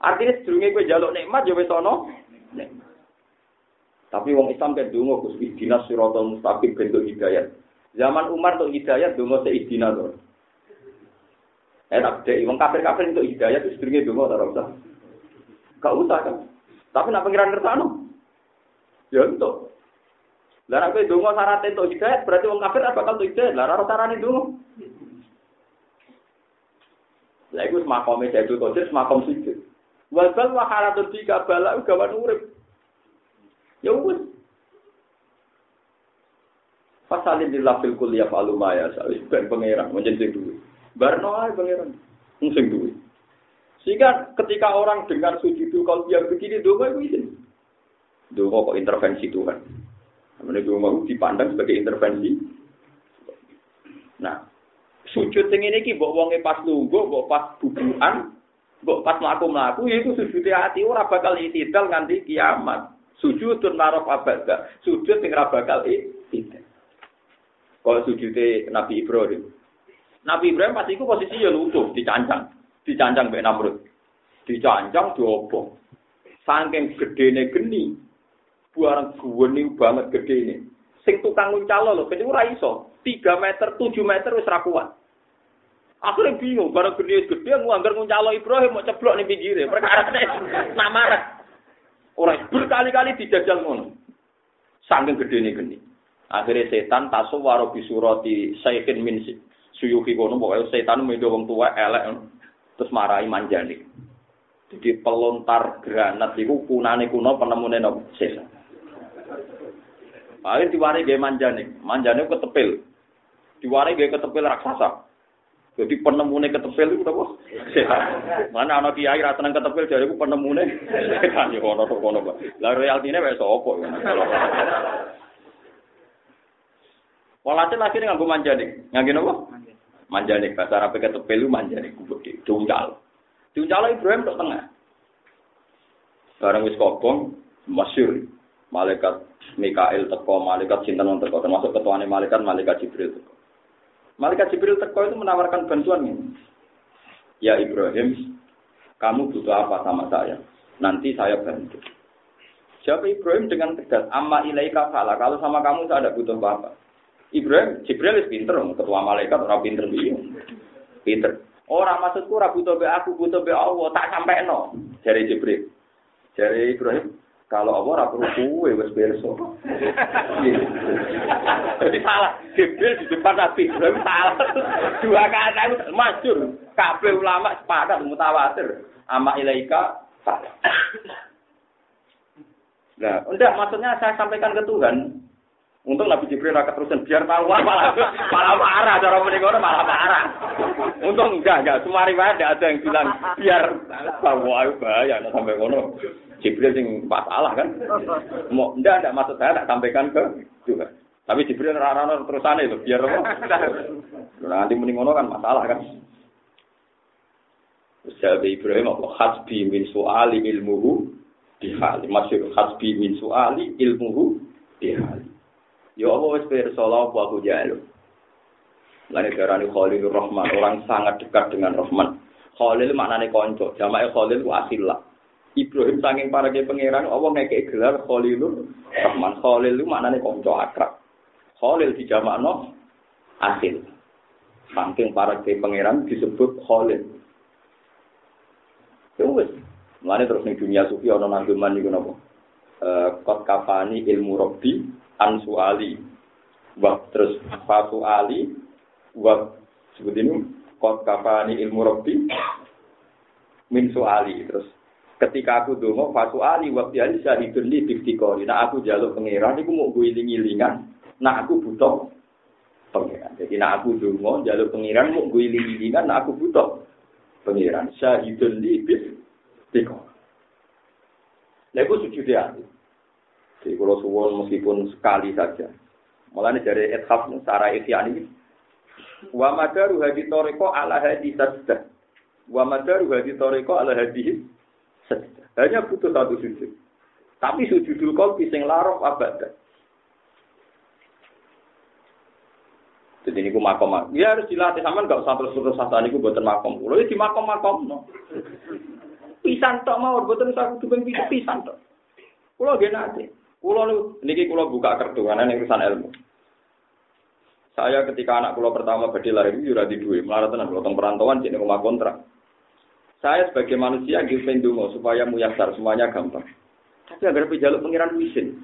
Artinya sedurunge kowe jaluk nikmat ya wis ana Tapi wong Islam kan donga Gus ihdinas siratal mustaqim bentuk hidayat. Zaman Umar untuk hidayat donga seidina to. Eh tak wong kafir-kafir untuk hidayat itu sedurunge donga ora usah. Gak usah kan. Tapi nak pengiran kersano. Ya untuk. Lah nek donga syarat entuk hidayat berarti wong kafir apa bakal entuk hidayat. Lah ora carane donga. Lah iku semakome Sayyidul Qadir semakom sujud. Wal bal wa halatun tiga bala gawan urip. Ya wis. Pasalin di lafil kuliah falu maya sawis ben pangeran menjadi duwe. Barno ae pangeran. Sing duwe. Sehingga ketika orang dengar sujud kalau dia begini doa itu izin. Doa kok intervensi Tuhan. Namanya doa dipandang sebagai intervensi. Nah, sujud sing ini ki mbok wonge pas lungguh, mbok pas bubukan, mbok pas mlaku-mlaku ya itu sujud hati ora bakal itidal nganti kiamat. Sujud tun narof abada. Sujud sing ora bakal itidal. Kalau sujud Nabi Ibrahim. Nabi Ibrahim pasti itu posisi ya lungguh, dicancang. dicancang mbek Namrud. Dicancang diobong. Saking gedene geni. Buarang guweni banget gedene. Sing tukang nguncalo lho, ben ora iso. 3 meter, 7 meter wis ra kuat. Akhirnya bingung, barang gede gede, nganggar nguncalo Ibrahim mau ceblok nih pinggirnya. Perkara ini namarah. Orang berkali-kali dijajal ngono. Saking gede nih geni. Akhirnya setan tasu waro bisurati saykin min suyuki kono pokoknya setan medo wong tua elek terus marahi manjani. Jadi pelontar granat itu kunane kuno penemune nopo sesa. Akhir diwari gaya manjani, manjani ketepil. Diwari gaya ketepil raksasa. Jadi penemune ketepil itu apa? Setan. Mana anak kiai ra tenang ketepil jadi aku penemune setan yo ono to kono. Lah royaltine wis opo. Walhasil akhirnya nganggo manjani. Nganggo napa? manjane bahasa Arab ketepel lu manjane gede diuncal diuncal Ibrahim tok tengah bareng wis kobong masyur malaikat Mikael teko malaikat sinten wong teko termasuk ketuane malaikat malaikat Jibril teko malaikat Jibril teko itu menawarkan bantuan ini ya Ibrahim kamu butuh apa sama saya nanti saya bantu Siapa Ibrahim dengan tegas amma ilaika salah kalau sama kamu saya ada butuh apa-apa Ibrahim, Jibril wis pinter, ketua malaikat ora pinter piye. Pinter. Ora maksudku ora butuh be aku, butuh be Allah, tak sampai no. Jari Jibril. Jari Ibrahim, kalau Allah ora perlu kuwe wis berso. Jadi salah. Jibril di depan Nabi Ibrahim salah. Dua kata itu masyur. Kabeh ulama sepakat mutawatir. Ama ilaika salah. Nah, enggak maksudnya saya sampaikan ke Tuhan, Untung Nabi Jibril rakyat terusan biar tahu malah malah marah cara menikono malah marah. Untung enggak enggak semua riwayat ada yang bilang biar tahu ayo bahaya nah, sampai ngono. Jibril sing masalah kan. Mau enggak enggak maksud saya tak sampaikan ke juga. Tapi Jibril rara terusane itu biar apa? Nanti menikono kan masalah kan. Jawab Ibrahim apa hasbi min su'ali ilmuhu dihali. Masyur hasbi min su'ali ilmuhu dihali. Allah wis pirsa la apa aku jalu. Lane darani Khalilur Rahman, orang sangat dekat dengan Rahman. Khalil maknane kanca, jamae Khalil ku asila. Ibrahim saking para ke pangeran Allah ngekek gelar Khalilur Rahman. Khalil itu maknane kanca akrab. Khalil dijamakno asil. Saking para ke pangeran disebut Khalil. Ya wis. Terus ning dunia sufi ana nanggeman niku napa? Eh kot kafani ilmu robbi ansu ali wa terus fatu ali wa sebut ini kot kafani ilmu robbi min suali terus ketika aku dongo fatu ali wa ali syahidun li biktikori nah aku jaluk pangeran iku mau gue iling-ilingan nah aku butuh pangeran jadi nah aku dongo jaluk pangeran mau gue iling-ilingan nah aku butuh pangeran syahidun li biktikori Lha iku sujud hati. Jadi kalau suwon meskipun sekali saja. Mulanya dari ethaf secara ikhyan ini. Wa madaru hadi toriko ala hadi sajdah. Wa madaru hadi toriko ala hadi sajdah. Hanya butuh satu sujud. Tapi sujudul qalbi sing larof abad. Jadi ini makom, ya harus dilatih sama nggak usah terus terus satu ini buatan makom. Kalau di makom makom no. Pisan tok mau buatan tuh bisa pisan tok. Kulo gak nanti. Kulo niki kulo buka kartu karena ini urusan ilmu. Saya ketika anak kulo pertama berdiri lahir udah di dua, melarat tenan kalau perantauan jadi rumah kontrak. Saya sebagai manusia ngilpen dungo supaya muyasar semuanya gampang. Tapi agar jaluk pengiran wisin.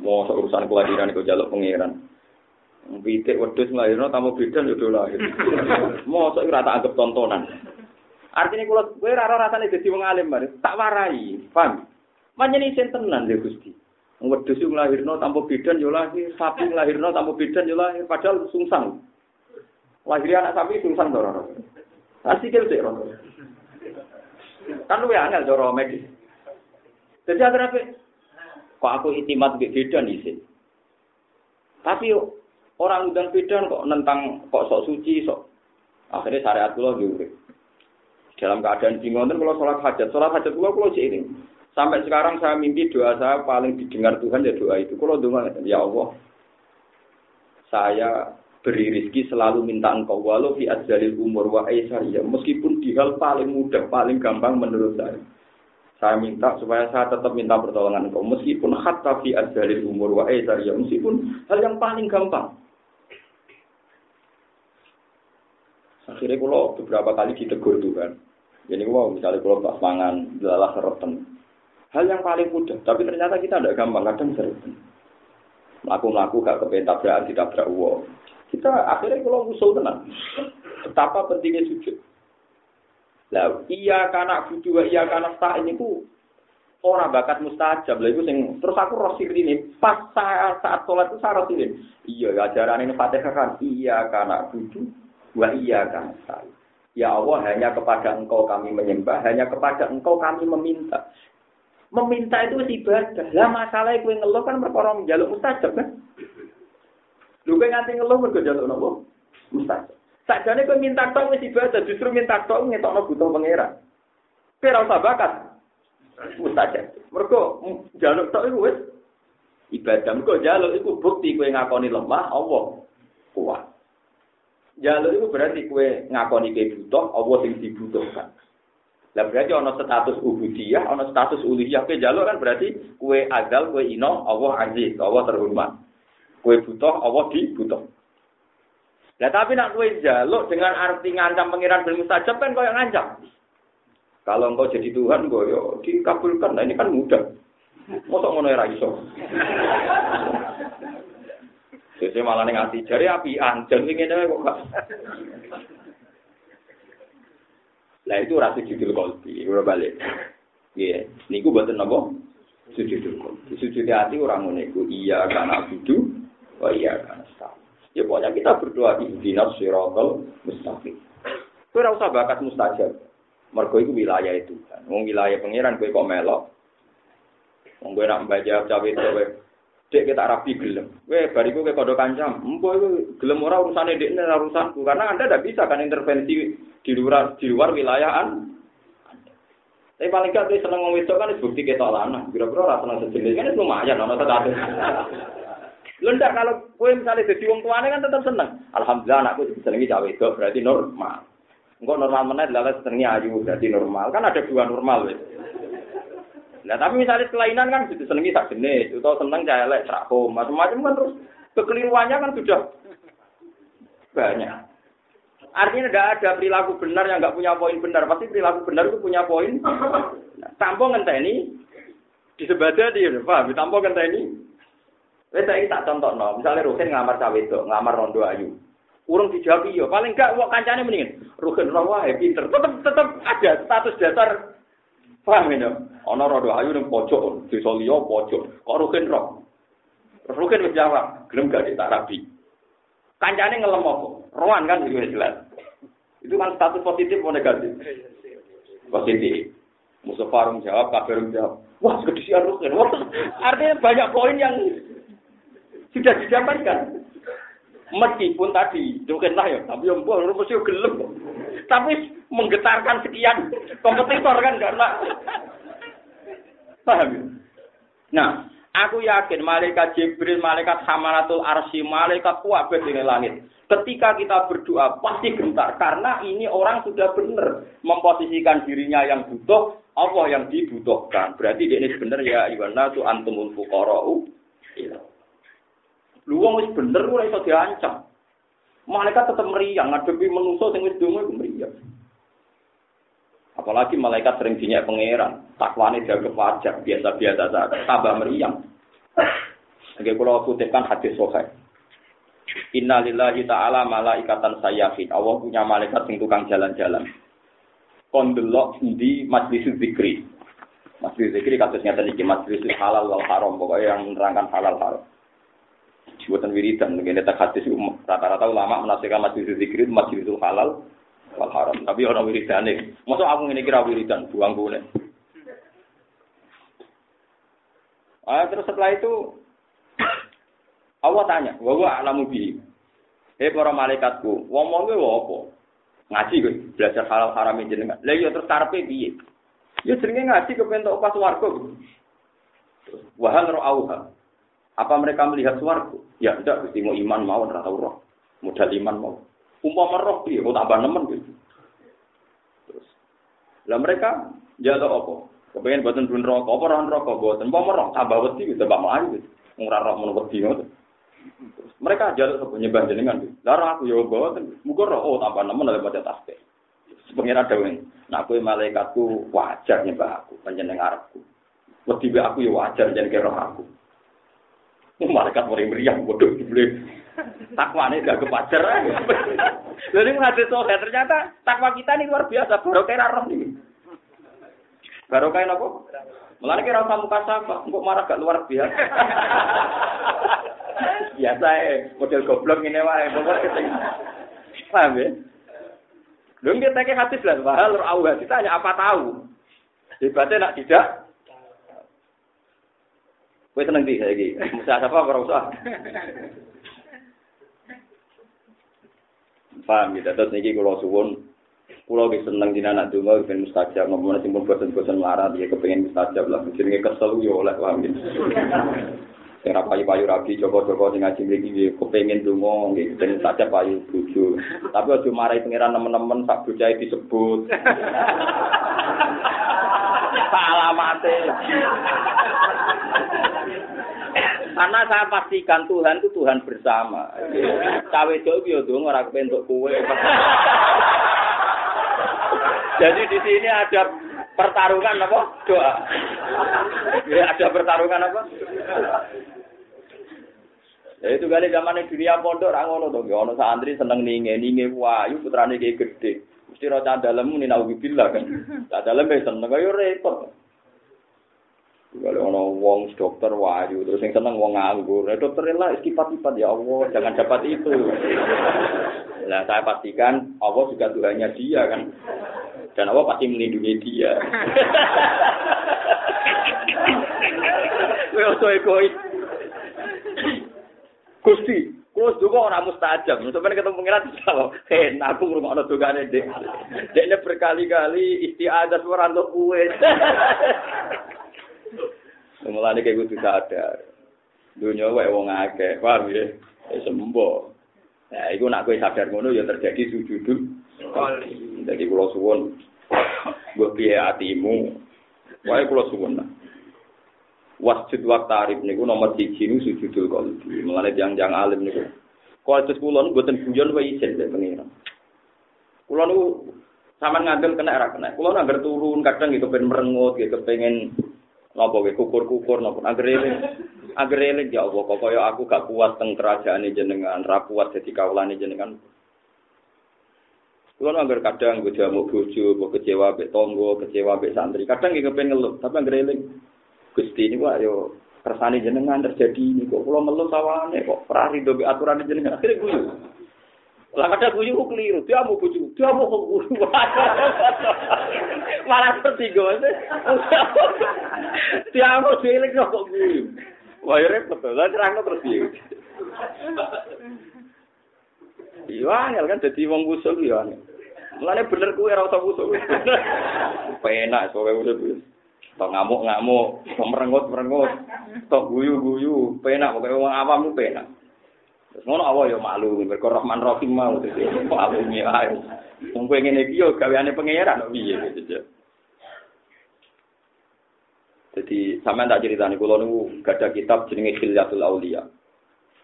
Mau urusan kelahiran itu jaluk pengiran. Pitik wedhus nglairno tamu bidan yo lahir. Mosok ora tak anggap tontonan. Artinya kalau kowe ora rasane dadi wong alim bare, tak warai, paham? Manjene isin tenan lho Gusti. Wedhus yo nglairno tanpa bidan yo lahir, sapi nglairno tanpa bidan yo lahir, padahal sungsang. Lahir anak sapi sungsang to. Asik sik ora. Kan luwe angel cara medis. Jadi agar apa? Kok aku itimat mbek bidan isin. Tapi Orang udan bidan kok nentang kok sok suci sok. Akhirnya syariat kula nggih Dalam keadaan bingung kalau sholat hajat, sholat hajat kula kula ini. Sampai sekarang saya mimpi doa saya paling didengar Tuhan ya doa itu. Kalau doa ya Allah, saya beri rezeki selalu minta engkau walau fi adzalil umur wa ya meskipun di hal paling mudah paling gampang menurut saya saya minta supaya saya tetap minta pertolongan engkau meskipun hatta fi adzalil umur wa ya meskipun hal yang paling gampang Akhirnya kalau beberapa kali ditegur Tuhan. Jadi kalau misalnya kalau pas mangan, lelah seroten. Hal yang paling mudah, tapi ternyata kita tidak gampang, kadang seroten. Melaku-melaku gak kepengen tabrakan, ditabrak uang. Kita akhirnya kalau musuh tenang. Betapa pentingnya sujud. Lah, iya karena butuh, iya karena tak ini ku orang bakat mustajab lah itu sing terus aku rosi ini pas saat saat sholat itu saya rosi ini iya ajaran ini fatihah kan iya karena butuh Wa iya kan Ya Allah hanya kepada engkau kami menyembah, hanya kepada engkau kami meminta. Meminta itu ibadah. Lah masalah kue ngeluh kan perkara jaluk mustajab kan. Lu kowe nganti ngeluh mergo jaluk nopo? Mustajab. Sakjane kowe minta tok wis ibadah, justru minta tok ngetokno butuh pangeran. Kowe usah bakat. Mustajab. Mergo jaluk tok iku wis ibadah. Mergo jaluk iku bukti kowe ngakoni lemah Allah kuat. Jalur itu berarti kue ngakoni kue butuh, Allah sing dibutuhkan. Lah berarti ono status ubudiyah, ono status uluhiyah. Kue jalur kan berarti kue azal, kue ino, Allah aziz, Allah terhormat. Kue butuh, Allah dibutuh. Nah tapi nak kue jalur dengan arti ngancam pengiran bil mustajab kan kau yang ngancam. Kalau engkau jadi Tuhan, kau yo dikabulkan. Nah ini kan mudah. Mosok ngono ya iso. Jadi malah ning ati jare api anjen sing ngene kok. Lah itu rasa judul kolbi, ora balik. Iya, niku buatan apa? Sujudul kolbi. Sujud hati orang ngono iku iya karena budu, oh iya karena sah. Ya pokoknya kita berdoa di dinas sirotol mustaqim. Kowe ora usah bakat mustajab. Mergo iku wilayah itu. Wong wilayah pangeran kowe kok melok. Wong kowe nak mbaca cawe kowe Dek kita rapi gelem. Weh, bariku ke kodok kancam. Empo itu gelem ora urusan dek ini urusanku. Karena anda tidak bisa kan intervensi di luar di luar wilayah Tapi paling gak seneng ngomong itu kan bukti kita lana. Kira-kira rasa seneng sejenis kan itu lumayan. Nono tetap Lendak kalau kue misalnya jadi wong tuane kan tetap seneng. Alhamdulillah anakku senengi cawe itu berarti normal. Enggak normal mana adalah senengi ayu berarti normal. Kan ada dua normal. Nah tapi misalnya kelainan kan gitu senengi tak jenis, atau seneng cahaya elek serako, macam-macam kan terus kekeliruannya kan sudah banyak. Artinya tidak ada perilaku benar yang nggak punya poin benar. Pasti perilaku benar itu punya poin. Nah, tanpa ngenteni di sebadah dia, paham? Tanpa ngenteni. Wes saya tak contoh no. Misalnya Rukin ngamar cawe itu, ngamar rondo ayu. Urung dijawab iya, paling enggak wong kancane mendingin. Rukin rawa pinter. Tetap tetap ada status dasar Paham ya? Ana rodo ayu ning pojok, desa liya pojok. Kok rukin roh? Rukin wis jawab, gelem gak tak rabi. Kancane ngelem apa? Rohan kan itu jelas. Itu kan status positif atau negatif? Positif. Musuh Farum jawab, Kabar jawab. Wah, kedisian Rukin. Wah, artinya banyak poin yang sudah didapatkan. Meskipun tadi, mungkin lah ya, tapi yang buah, mesti gelem. Tapi menggetarkan sekian kompetitor kan karena paham ya? Nah, Aku yakin malaikat Jibril, malaikat Hamalatul Arsy, malaikat kuat di langit. Ketika kita berdoa pasti gentar karena ini orang sudah benar memposisikan dirinya yang butuh, Allah yang dibutuhkan. Berarti ini benar ya Iwana tu antumul. Lu wong wis bener ora iso diancam. Malaikat tetap meriang ngadepi manusa sing wis donga meriang. Apalagi malaikat sering dinyak pangeran, takwane jaga wajar, biasa-biasa saja, tambah meriang. Oke, kalau kutipkan hadis sahih. Innalillahi ta'ala malaikatan sayyafin. Allah punya malaikat sing tukang jalan-jalan. Kondelok di majlis zikri. Majlis zikri kasusnya tadi di majlis halal wal haram. Pokoknya yang menerangkan halal haram. Buatan wiridan. Mungkin kita hadis rata-rata ulama menasikan majlis zikri itu majlis halal wal haram. Tapi orang wiridan nih. Masuk aku ini kira wiridan, buang gue. Ah, terus setelah itu Allah tanya, "Wa alamu bi." Hei para malaikatku, wong gue apa? Ngaji gue, belajar halal haram jenengan. Lah iya terus karepe piye? Ya seringnya ngaji kepen tok pas warga. Wahal auha. Apa mereka melihat suaraku? Ya tidak, mesti mau iman mau ora tau roh. Modal iman mau. Umpama roh piye, kok tambah nemen gitu. Terus. Lah mereka jatuh apa? Kepengen buatan dun rokok, apa orang rokok buatan? Umpama roh tambah wedi gitu, tambah melayu gitu. Ngurah roh mun wedi ngono. Mereka jaluk sapa nyembah jenengan. Lah aku ya mboten. Muga roh oh tambah nemen oleh baca tasbih. Pengiran dawuh, nak kowe malaikatku wajar nyembah aku, panjenengan arepku. Wedi aku ya wajar jenenge roh aku. Malaikat mari meriang bodoh dibeli. Takwane gak kepajar. Lalu hadis sohe ternyata takwa kita ini luar biasa. Baru kayak roh ini. Kayak apa? Mulai kira usah muka sapa, kok marah gak luar biasa. biasa ya, model goblok ini wae, pokoknya Paham ya? Lu kita kayak hadis lah, bahal roh hadis tanya apa tahu. Hebatnya nak tidak, Kowe seneng di saiki? Musa apa ora usah. Paham gitu, terus niki kula suwun kula ge seneng dina anak donga ben mustajab ngomong sing pun bosen-bosen marah dia kepengin mustajab lah jenenge kesel yo oleh paham gitu. Sing payu-payu rabi joko-joko sing ngaji mriki kepengin donga nggih ben mustajab payu bojo. Tapi aja marahi pangeran nemen-nemen sak bocahe disebut. Alamate. Karena saya pastikan Tuhan itu Tuhan bersama. Cawe jauh yo dong orang kepentuk kue. Jadi di sini ada pertarungan apa? Doa. Ya, ada pertarungan apa? Ya itu kali zaman dunia pondok orang ngono dong. Ono santri seneng ninge ninge wayu putrane kayak gede. Mesti roh dalam ini nauzubillah kan. Dalam seneng kaya repot. Kalau ono wong dokter wahyu terus yang seneng wong nganggur. Nah, dokter lah istipat-ipat ya Allah, jangan dapat itu. Nah, saya pastikan Allah juga Tuhannya dia kan. Dan Allah pasti melindungi dia. Kowe oso egois. Gusti, Kulo juga orang mustajab. Sampai ketemu pengiran sama. Hei, aku ngurungokno dogane dek. Dekne berkali-kali istiadat ora untuk kue. Mulane kayak kudu sadar. Dunia wae wong akeh, paham ya? Sembo. Nah, iku nak kowe sadar ngono ya terjadi kali. Jadi kula suwun mbok piye atimu. Wae kula suwun. Wasjud wa tarif niku nomor 1 niku sujudul qalbi. Mulane jang-jang alim niku. Kualitas kula niku mboten guyon wae isin lek pengiran. Kula niku sama ngambil kena ra kena. Kula nangger turun kadang gitu pengen merengut gitu pengen Napa kowe kukur-kukur napa anggere eling. Anggere eling ya Allah kok kaya aku gak kuat teng kerajaane jenengan, ra kuat dadi kawulane jenengan. Kulo anggar kadang gue jamu bojo, gue kecewa be tonggo, kecewa be santri. Kadang nggih kepen ngeluh, tapi anggere eling. Gusti ini kok yo kersane jenengan terjadi ini kok kula ngeluh sawane kok ora rido be aturan jenengan. Akhire guyu. Lah kadang guyu kok keliru, dia mau bojo, dia mau kok guyu. Malah tertinggal. Dia mau cilik kok guyu. Wah, ya repot. Lah terang terus piye? Iya, kan dadi wong usul ya. Mulane bener kuwi ora usah usul. Penak kowe urip. Tok ngamuk-ngamuk, merengut-merengut, tok guyu-guyu, penak pokoke wong awam ku penak. Terus ngono awak ya malu, mergo Rahman Rahim mau terus kok aku ae. Wong kowe ngene iki yo gaweane pangeran kok piye gitu. Jadi sampean tak ceritani kula niku gadah kitab jenenge Khilyatul Auliya.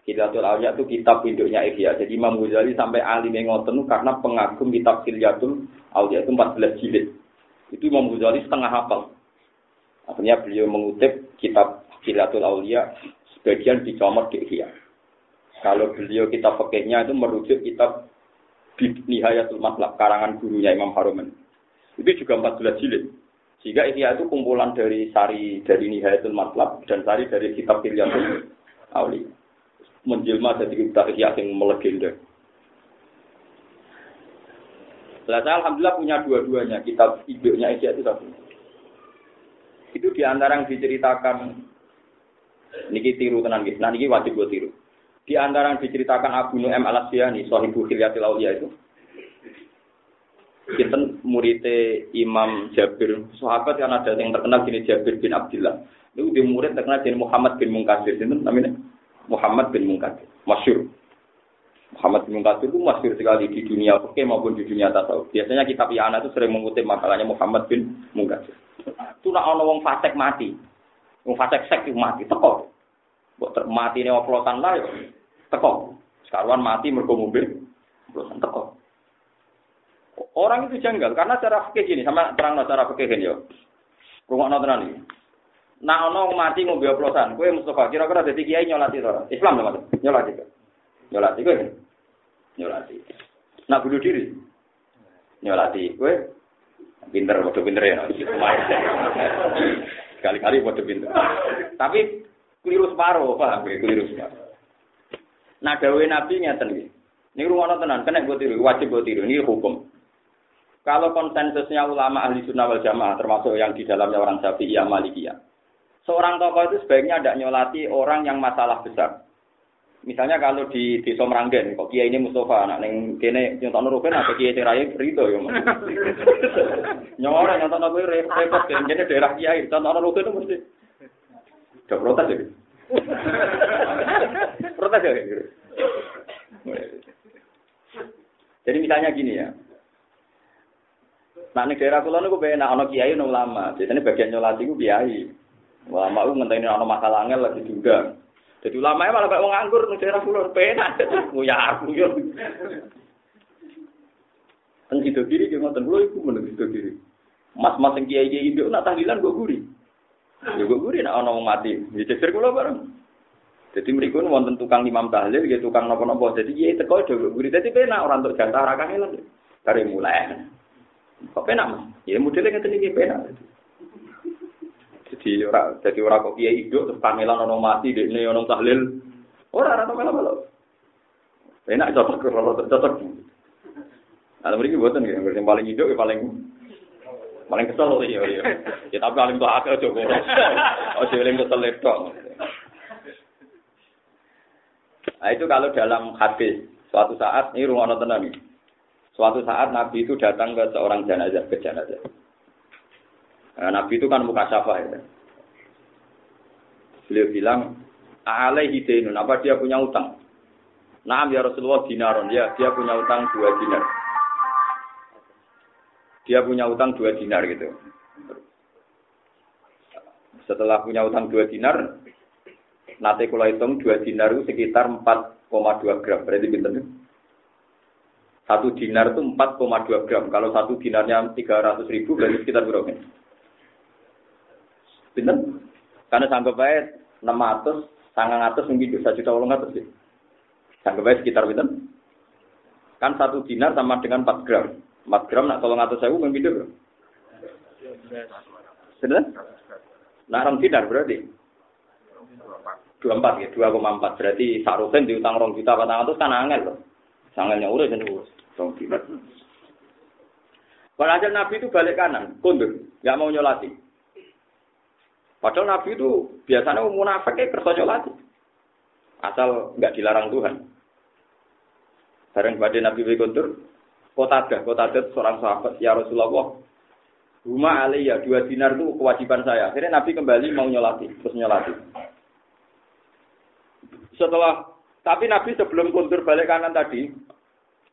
Khilyatul Auliya itu kitab induknya Ihya. Jadi Imam Ghazali sampai alim ngoten karena pengagum kitab Khilyatul Auliya itu 14 jilid. Itu Imam Ghazali setengah hafal. Akhirnya beliau mengutip kitab Khilatul Aulia sebagian dicomot di Ihya. Kalau beliau kitab fakihnya itu merujuk kitab Nihayatul Matlab, karangan gurunya Imam Haruman. Itu juga 14 jilid. Sehingga Ihya itu kumpulan dari sari dari Nihayatul Matlab dan sari dari kitab Khilatul Aulia. Menjelma jadi kitab Ihya yang melegenda. Lah saya alhamdulillah punya dua-duanya, kitab induknya Ihya itu satu. Itu di antara yang diceritakan niki tiru tenan nggih. Nah niki wajib gue tiru. Di antara yang diceritakan Abu Nu'aim al-Asyani, Sohibu Khilyatil Auliya itu. Kita muridnya Imam Jabir, sahabat yang ada yang terkenal gini Jabir bin Abdullah. Itu di murid terkenal jadi Muhammad bin Munkadir. Itu namanya Muhammad bin Munkadir. Masyur. Muhammad bin Munkadir itu masyur sekali di dunia oke maupun di dunia tasawuf. Biasanya kitab Yana itu sering mengutip makalahnya Muhammad bin Munkadir. Itu nak ono wong fasik mati. Wong fasik sek mati teko. Mati ne oplosan lah yo. Teko. Sekarang mati mergo mobil. Oplosan teko. Orang itu janggal karena cara fikih gini sama terang cara fikih gini yo. Rungokno tenan iki. Nah ono mati ngombe oplosan, kowe Mustafa kira-kira dadi kiai nyolati ora? Islam to, Mas? Nyolati. Nyolati kowe. Nyolati. Nak bunuh diri. Nyolati kowe Pinter, bodoh pinter ya. Sekali-kali bodoh pinter. Tapi keliru separuh, paham ya? Keliru separuh. Nah, dawe Nabi ngeten iki. Ini rumah tenan, kena buat tiru, wajib buat tiru. Ini hukum. Kalau konsensusnya ulama ahli sunnah wal jamaah, termasuk yang di dalamnya orang Syafi'iyah Malikiyah. Seorang tokoh itu sebaiknya tidak nyolati orang yang masalah besar. Misalnya kalau di desa Meranggen, kok kiai ini Mustafa, anak neng kene nyontok rugen atau kiai cerai Rito ya. Nyora nyontok nuruken repot, kene daerah kiai, nyontok rugen itu mesti. Udah protes ya. protes ya. Jadi misalnya gini ya. Nah, ning daerah kula niku benak ana kiai nang ulama. Biasanya bagian nyolati ku kiai. Ulama ku ngenteni ana masalah angel lagi diundang. Jadi ulama malah kayak wong nganggur ning daerah kula penak. Ya aku yo. Kan sido kiri ki ngoten kula iku sido kiri. Mas-mas sing kiai-kiai nduk nak tahlilan kok guri. Ya kok guri nak wong mati. Ya cecer bareng. Jadi mereka wonten tukang imam tahlil, ya tukang nopo-nopo. Jadi ya teko do guri. Jadi penak orang untuk jantara kangelan. Dari mulai. Kok penak mas? Ya modelnya ngeten iki penak. Jadi ora jadi ora kok kiai hidup terus kamelan ono mati dekne ono tahlil. Ora ora melo melo. Enak cocok cocok cocok. Nah, mriki buatan ya, yang paling hidup ya paling paling kesel iya iya. Ya tapi paling tuh akeh aja kok. Ojo eling kesel tok. Nah itu kalau dalam hadis suatu saat ini rumah tenan nih. Suatu saat Nabi itu datang ke seorang jenazah ke jenazah. Nah, Nabi itu kan muka syafa ya. Beliau bilang, alaihi dainun, apa dia punya utang? Nah, ya Rasulullah dinaron, ya dia punya utang dua dinar. Dia punya utang dua dinar gitu. Setelah punya utang dua dinar, nanti kalau hitung dua dinar itu sekitar 4,2 gram. Berarti pinter Satu dinar itu 4,2 gram. Kalau satu dinarnya 300 ribu, berarti sekitar berapa? Pinter? Karena sanggup baik 600, sangang atas mungkin bisa juta ulung atas sih. Sanggup baik sekitar pinter? Kan satu dinar sama dengan 4 gram. 4 gram nak tolong atas saya mungkin itu. Benar? Nah, orang dinar berarti? 24 ya, 2,4 berarti sarusen diutang rong juta patang atus kan angel loh. Sangelnya urus dan urus. Rong dinar. Walhasil Nabi itu balik kanan, kundur, nggak mau nyolati. Padahal Nabi itu biasanya munafik kayak kerja nyolati. Asal nggak dilarang Tuhan. Bareng pada Nabi kundur, kota ada, kota ada seorang sahabat, ya Rasulullah, Huma alaiya dua dinar itu kewajiban saya. Akhirnya Nabi kembali mau nyolati, terus nyolati. Setelah tapi Nabi sebelum kuntur balik kanan tadi,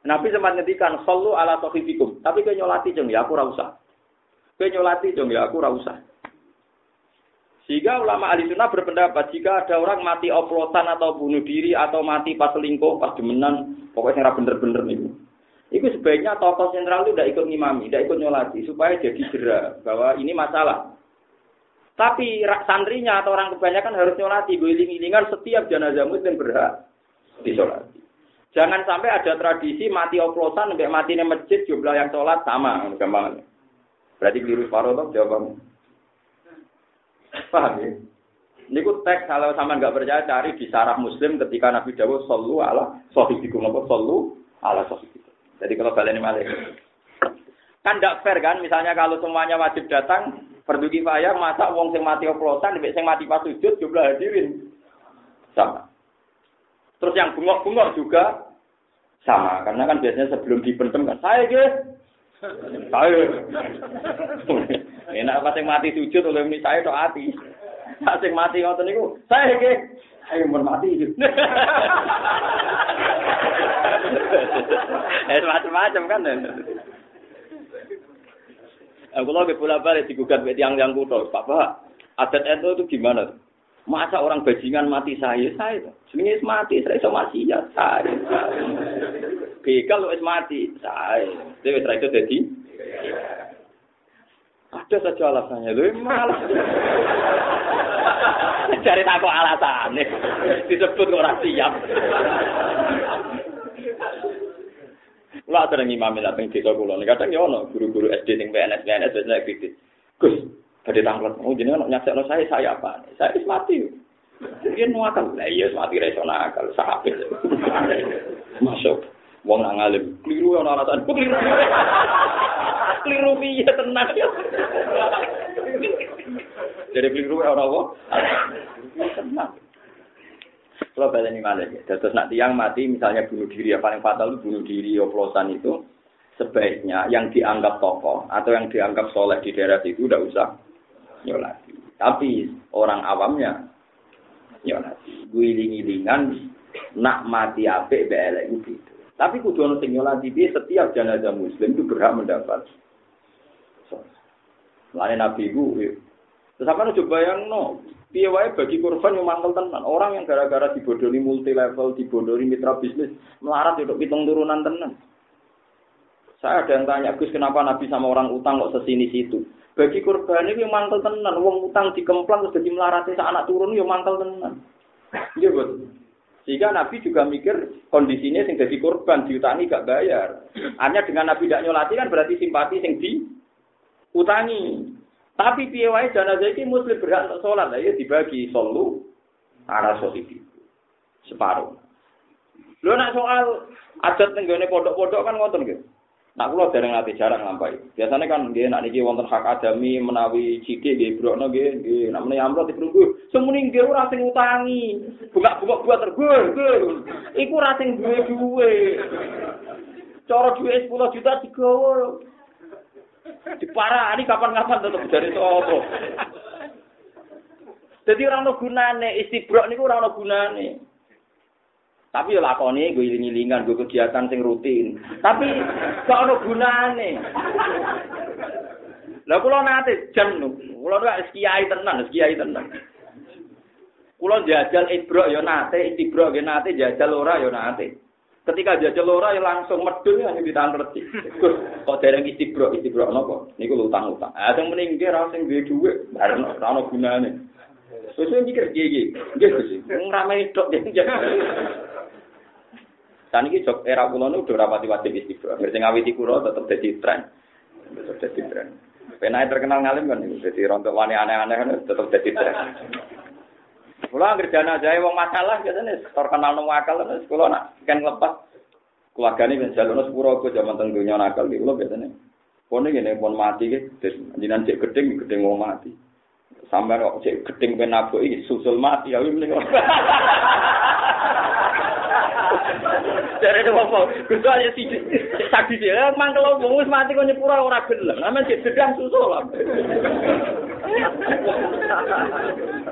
Nabi sempat ngetikan sallu ala sahibikum. Tapi kowe nyolati jeng ya aku usah. Kowe nyolati jeng ya aku ora usah. Sehingga ulama ahli sunnah berpendapat jika ada orang mati oplosan atau bunuh diri atau mati pas selingkuh, pas demenan, pokoknya bener-bener nih. Itu sebaiknya tokoh sentral itu tidak ikut ngimami, tidak ikut nyolati, supaya jadi jera bahwa ini masalah. Tapi santrinya atau orang kebanyakan harus nyolati, guling-gilingan setiap jenazah muslim berhak disolati. Jangan sampai ada tradisi mati oplosan sampai di masjid jumlah yang sholat sama, gampang. Berarti keliru separuh toh jawabannya. Paham ya? Ini ku teks kalau sama nggak percaya cari di sarah Muslim ketika Nabi Dawud solu ala sohibikum apa solu ala sohibikum. Jadi kalau kalian malik. Kan tidak fair kan, misalnya kalau semuanya wajib datang, fardu kifayah, masa wong sing mati oplosan, lebih sing mati pas sujud, jumlah hadirin. Sama. Terus yang bungok-bungok juga sama, karena kan biasanya sebelum dipendem kan, saya guys, saya. Enak pas yang mati sujud oleh ini saya tok hati. Pas yang mati ngoten niku, saya ke saya mau mati. Eh macam-macam kan. Aku lagi pula balik digugat yang yang kudo, Papa, adat itu itu gimana? Masa orang bajingan mati saya, saya. Sebenarnya mati, saya sama ya saya. Begal lu mati, saya. Dia itu jadi. Ada saja alasannya, lu malah. Cari takut alasannya, disebut orang siap. Lah ada imam lah ping desa kula. Kadang ya ono guru-guru SD sing PNS PNS biasanya kritis. Gus, badhe tanglet. Oh jenengan nyaksekno saya saya apa? Saya mati. Dia nuakal. Lah iya mati ra iso nakal sahabat. Masuk. Wong nang alim, keliru ana alasan. Keliru. Keliru piye tenang ya. Jadi keliru ora apa? Tenang. Kalau ini malah ya. Terus nak tiang mati misalnya bunuh diri yang paling fatal itu bunuh diri oplosan itu sebaiknya yang dianggap tokoh atau yang dianggap soleh di daerah itu udah usah nyolati. Tapi orang awamnya nyolati. Guling-gilingan nak mati apik belek itu. Tapi kudu ono sing nyolati setiap jenazah muslim itu berhak mendapat. Lain Nabi itu, terus apa coba yang no, piye bagi korban yang mantel tenan. Orang yang gara-gara dibodoni multi level, dibodoni mitra bisnis, melarat untuk hitung turunan tenan. Saya ada yang tanya, Gus kenapa Nabi sama orang utang kok sesini situ? Bagi korban ini mantel tenan, uang utang dikemplang terus jadi melaratnya anak turun, yang mantel tenan. Iya betul. Sehingga Nabi juga mikir kondisinya sing jadi korban diutangi gak bayar. Hanya dengan Nabi tidak nyolati kan berarti simpati sing di utangi. Tapi piye wae jenazah iki muslim berhak untuk salat, ya dibagi solu arah sohibi. Separuh. Lho nak soal adat nenggone pondok-pondok kan ngoten gitu. Nak kula dereng ati jarang lampahi. Biasanya kan nggih nak niki wonten hak adami menawi cidik nggih brokno nggih nggih nak menawi amrot diprunggu. Semuni nggih ora sing utangi. Buka-buka buat tergur. Iku ora sing duwe duwe. Cara duwe 10 juta digowo. Diparani kapan-kapan tetep dari sapa. Jadi orang no gunane istibrok niku ora ono gunane. Tapi ya lakoni gue iling-ilingan, gue kegiatan sing rutin. Tapi gak ada gunane. Lah kula nate jan kula nek kiai tenan, kiai tenan. Kula jajal ibrok ya nate, istibrok ya nate, jajal ora ya nate. Ketika jajal ora ya langsung medun ya ditanglet. Gus, kok dereng istibrok, istibrok napa? Niku utang-utang. Ah sing mending ora sing duwe dhuwit, bareng ora ono gunane. Wis mikir piye iki? Nggih Gus, ngramai tok Dan ini jok era kulo nu udah rapati wajib istighfar. Ngerti ngawiti kulo tetap jadi tren. Tetap jadi tren. Penai terkenal ngalim kan, jadi rontok wani aneh-aneh kan tetap jadi tren. Kulo angger dana jae wong masalah biasanya terkenal nang akal terus kulo nak kan lepas keluargane ben jalono sepuro go jaman teng donya nakal iki kulo biasanya. Pone ngene pon mati ki jenengan cek gedeng gedeng wong mati. Sampai kok cek gedeng ben iki susul mati ya mending. Dari itu apa? Gus aja sih saksi sih. Ya mangkel wong wis mati kok nyepura ora gelem. Amen cek dedang susul lah.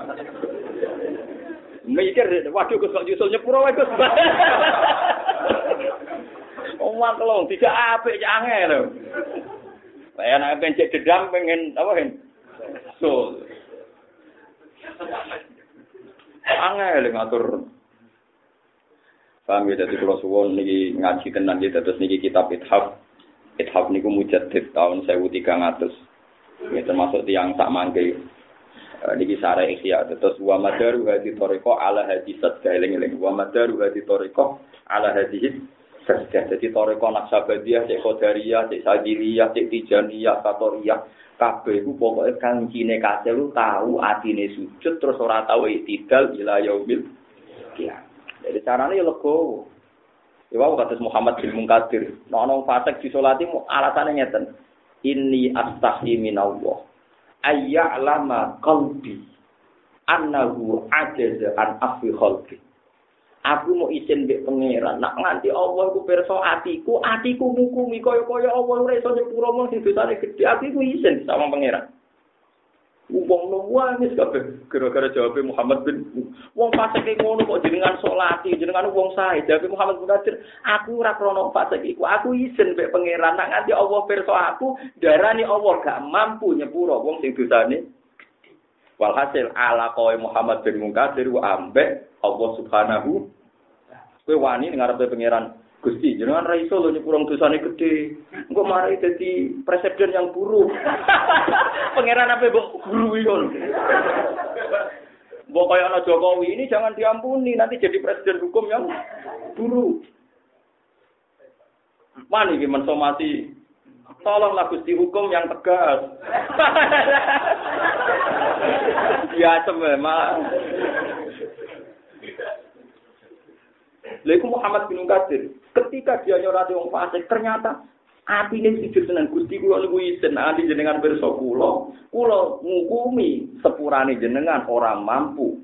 Mikir, waduh Gus kok nyusul nyepura wae Gus. Wong mangkel wong tidak apik cek angel. Saya nak pengen cek dedam pengen apa hen? So. Angel ngatur Paham ya, jadi kalau suwon niki ngaji tenan gitu, terus niki kitab ithaf. Ithaf niku mujaddid tahun 1300. Ya termasuk tiang tak mangke. Niki sare ikhya, terus wa madaru hadi toriko ala hadi sadga eling-eling. Wa madaru hadi toriko ala hadi sadga. Jadi toriko naksabadiyah, cek kodariyah, cek sadiriyah, cek tijaniyah, satoriyah. Kabeh iku pokoke kancine kasih lu tahu atine sujud terus ora tahu itidal ila yaumil kiamat. Jadi caranya ya lego. Ya wow, kata Muhammad bin Munkadir. Nah, nong fasek di solati alasannya ngeten. Ini astahi minallah. Ayya'lama qalbi. Annahu ajaza an afi khalbi. Aku mau izin mbek pangeran. Nak nganti Allah ku perso atiku, atiku ngukumi kaya-kaya Allah ora iso nyepuro mong sing dosane gedhe. Atiku izin sama pangeran. Wong nangis kabeh gara-gara jawab Muhammad bin wong fasik ngono kok jenengan salati jenengan wong sae. Jawab Muhammad bin Qadir aku ora krono fasik iku. Aku izin mek pangeran. Nak nganti Allah pirsa aku darani Allah gak mampu nyepuro wong sing dosane. Walhasil ala kowe Muhammad bin Munkadir ambek Allah Subhanahu kowe wani ngarepe pangeran Gusti, jenengan ra iso lho nyepurong dosane gedhe. Engko mari dadi presiden yang buruk. Pangeran apa mbok guru iku. Mbok kaya ana Jokowi ini jangan diampuni, nanti jadi presiden hukum yang buruk. Mana iki mensomasi Tolonglah Gusti hukum yang tegas. Ya memang. Lalu Muhammad bin Qadir, ketika dia nyurati wong fasik, ternyata hati ini sujud dengan Gusti kula niku isin nanti jenengan pirsa kula, kula ngukumi sepurane jenengan orang mampu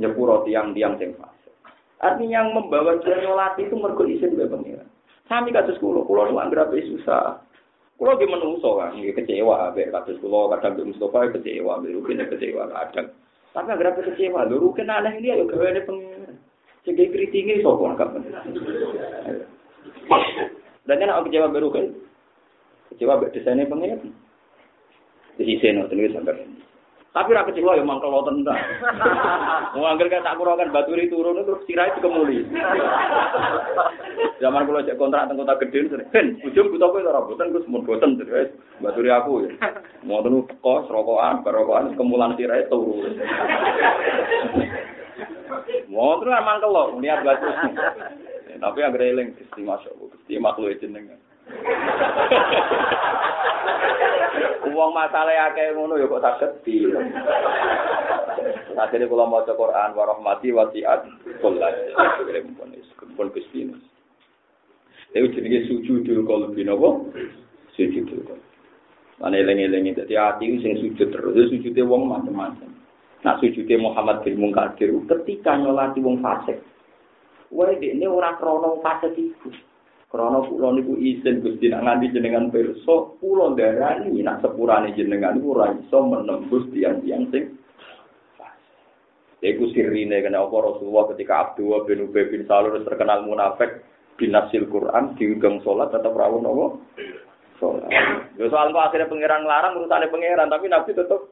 nyepuro tiang-tiang sing fasik. Artinya yang membawa dia nyolati itu mergo isin mbek pengiran. Sami kados kula, kula nu anggere susah. Kula ge menungso kan, ge kecewa mbek kados kula kadang Mustofa kecewa, mbek Rukin kecewa kadang. Tapi anggere kecewa, lho Rukin aneh ini ayo gaweane pengiran. Sing kritinge sapa nggak Dan kan aku kecewa baru kan. Kecewa mbek desainnya pengen. Di sisi nonton itu sampai. Tapi ra kecewa ya mangkel wonten ta. Mau angger kan tak kurangan baturi turun terus sirai dikemuli. Zaman kula cek kontrak teng kota gede ben ujung buta kowe ora boten Gus mun boten terus baturi aku ya. Mau tenu kos rokokan barokokan kemulan sirai turu. Mau terus emang kalau niat batu. Tapi yang eling Gusti masyaallah Gusti makhluk jenengan. Uang masalah akeh ngono ya kok saged di. Akhirnya kalau mau Quran warahmati wasiat kullas. Pun Gusti. Itu jenenge sujudul qalbi napa? Sujudul qalbi. Mana eling-eling dadi ati sing sujud terus sujude wong macam-macam. Nak sujudnya Muhammad bin Munkadir ketika nyolati wong fasik. Wah, ini orang krono fasik itu. Krono pulau niku izin gusti nak nganti jenengan perso, pulau darani nak sepurane jenengan niku ora menembus tiang-tiang sing Iku sirine kena apa Rasulullah ketika Abdullah bin Ubay bin Salul terkenal munafik binasil Quran diundang sholat tetap rawon apa? Sholat. Yo soal akhirnya pangeran larang urusane pangeran tapi Nabi tetap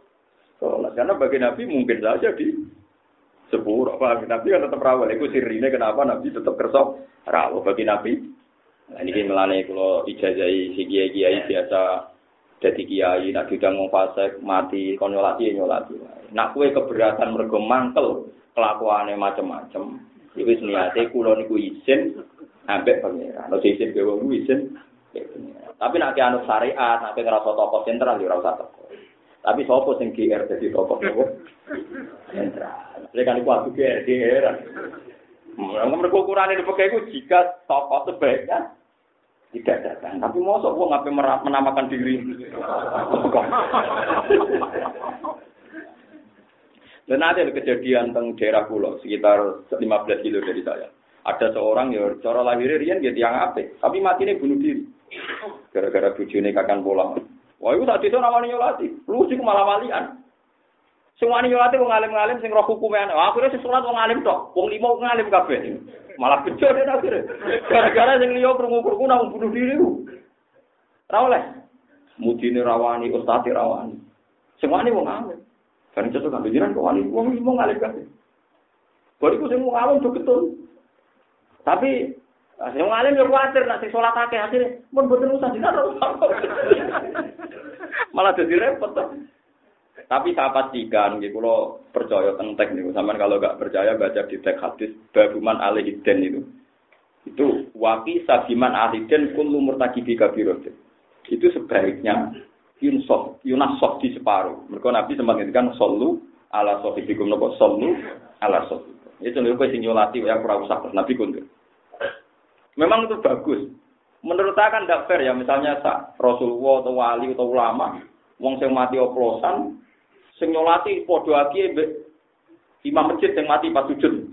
sholat. Karena bagi Nabi mungkin saja di sepuluh apa Nabi kan tetap rawat. Itu sirine kenapa Nabi tetap kersok rawat bagi Nabi. Nah, ini melane kalau ijazai si kiai kiai biasa jadi kiai nak juga mau fase mati konyolati nyolati. Nak kue keberatan mergo mangkel kelakuannya macam-macam. Iwis niate kulo niku izin ambek pangeran. Lo izin ke wong izin. Tapi nanti anu syariat, nanti ngerasa tokoh sentral di rasa tokoh. Tapi sopo sing GR dadi tokoh nopo? Sentral. Lek kan aku GR GR. Mereka mereka ukuran ini pakai jika tokoh sebaiknya tidak datang. Tapi mosok gua ngapain menamakan diri? Dan ada kejadian tentang daerah pulau sekitar 15 kilo dari saya. Ada seorang ya cara lahirnya rian dia tiang apik, tapi mati bunuh diri. Gara-gara bujune kakan pola. Wah, itu tak desa namanya nyolati. Lu sih malah walian. Sing wani nyolati wong alim-alim sing roh hukume ana. Akhire sing salat wong alim tok. Wong limo wong alim kabeh. Malah bejo deh akhire. Gara-gara sing liya krungu-krungu nang bunuh diri ku. Ora oleh. Mudine rawani, ustaz rawani. Sing wani wong alim. Kan cocok kan jiran kok wani wong limo ngalim kabeh. Bariku sing wong alim betul. Tapi sing wong alim yo kuwatir nek sing salat akeh akhire mun boten usah dinar. Malah dadi repot. Tapi saya pastikan, gitu, kalau percaya tentang teks nih, sama kalau nggak percaya baca di teks hadis, babuman alihiden itu. Itu wafi sabiman alihiden kullu murtakibi kabirot. Itu sebaiknya yunsof, yunasof di separuh. Mereka Nabi sempat ngendikan solu ala sohibikum nopo solu ala sohi. Itu nih gue sinyolati ya kurang usah Nabi kundur. Memang itu bagus. Menurut saya kan tidak fair ya, misalnya Rasulullah atau wali atau ulama, wong sing mati oplosan, sing nyolati padha aki imam masjid yang mati pas sujud.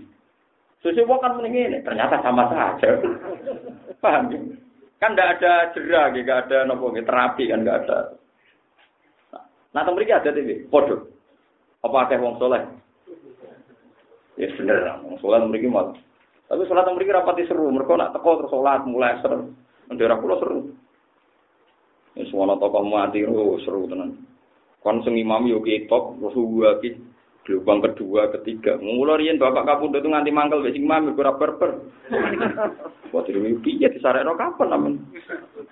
Sesuai wong kan mending ini, ternyata sama saja. Paham ya? Kan tidak ada jerah, tidak ada nopo terapi kan tidak ada. Nah, temen ada TV, podo. Apa ada wong soleh? Ya bener wong soleh mereka mau. Tapi sholat mereka rapati seru, mereka nak teko terus sholat mulai seru. Daerah pulau seru. Ya semua tokoh mati, oh seru tenan. Kon sing imam yo ketok, Rasulullah ki gelombang kedua, ketiga. Mula riyen bapak kapundhut nganti mangkel wis imam ora berber. Buat diri piye disarekno kapan namen.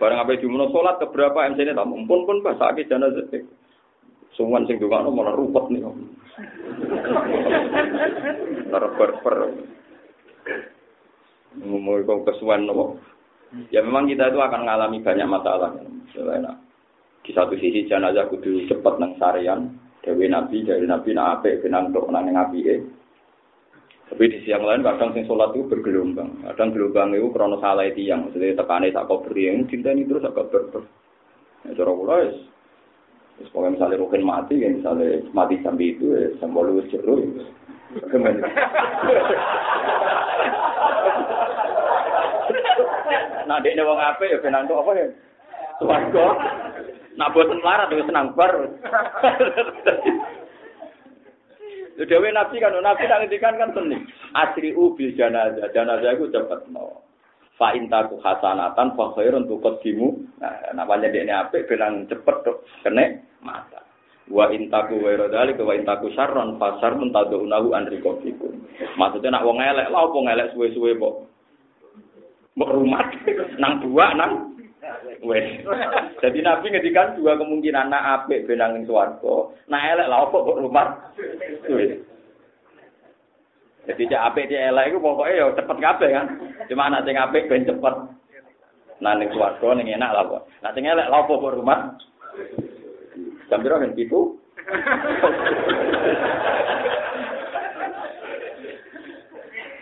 Bareng ape dimuno salat keberapa MC-ne tak mumpun pun pas sakit jenazah. Suwan sing dongakno malah rupet nih. Ora berber. Ngomong kok kesuwan nopo. Ya memang kita itu akan mengalami banyak masalah. Selain di satu sisi jenazah kudu cepat nang sarian, dewi nabi dari nabi nak ape benang tok nang ngapi e. Tapi di siang lain kadang sing sholat itu bergelombang. Kadang gelombang itu krono salah itu yang maksudnya tekane tak kau beri yang cinta ini terus agak berber. Ya cara wis pokoke misale rukin mati ya misalnya mati sampai itu ya sambal wis jero ya. Nah, dekne wong apik ya benang tok apa ya? Swarga. Nak boten melarat wis senang bar. Dewe nabi kan, nabi tak ngendikan kan seni. Asri ubil janazah, janazah itu cepet no. Fa intaku hasanatan fa khairun tuqaddimu. Nah, namanya dekne apik bilang cepet tuh kene mata. Wa intaku wa radali wa intaku syarron fa syarrun tad'unahu an riqabikum. Maksudnya nak wong elek lah apa elek suwe-suwe kok. Mbok rumah nang dua nang Wes. Jadi Nabi ngedikan dua kemungkinan nak apik benang ning swarga, nak elek lah kok rumah. Wes. Jadi cek apik cek elek iku pokoke ya cepet kabeh kan. Cuma anak sing apik ben cepet. Nah ning swarga ning enak lah kok. Nak sing elek lah kok rumah. Jam piro kan pitu?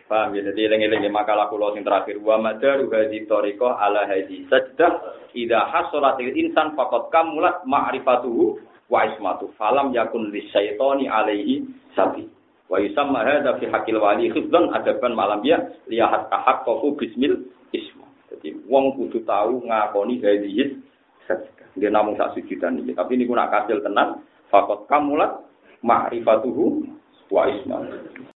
Paham ya, jadi eling-eling makalah kula sing terakhir. Wa madaru hadhi tariqah ala hadhi sajdah idza hasolatil insan faqad kamulat ma'rifatuhu wa ismatu falam yakun lisyaitani alaihi sabi. Wa yusamma hadza fi haqqil wali khiddan adaban malam ya lihat tahaqqaqu bismil isma. Jadi wong kudu tahu ngakoni hadhihi sajdah. Dia namung sak sujudan iki tapi niku nak kasil tenan faqad kamulat ma'rifatuhu wa ismatu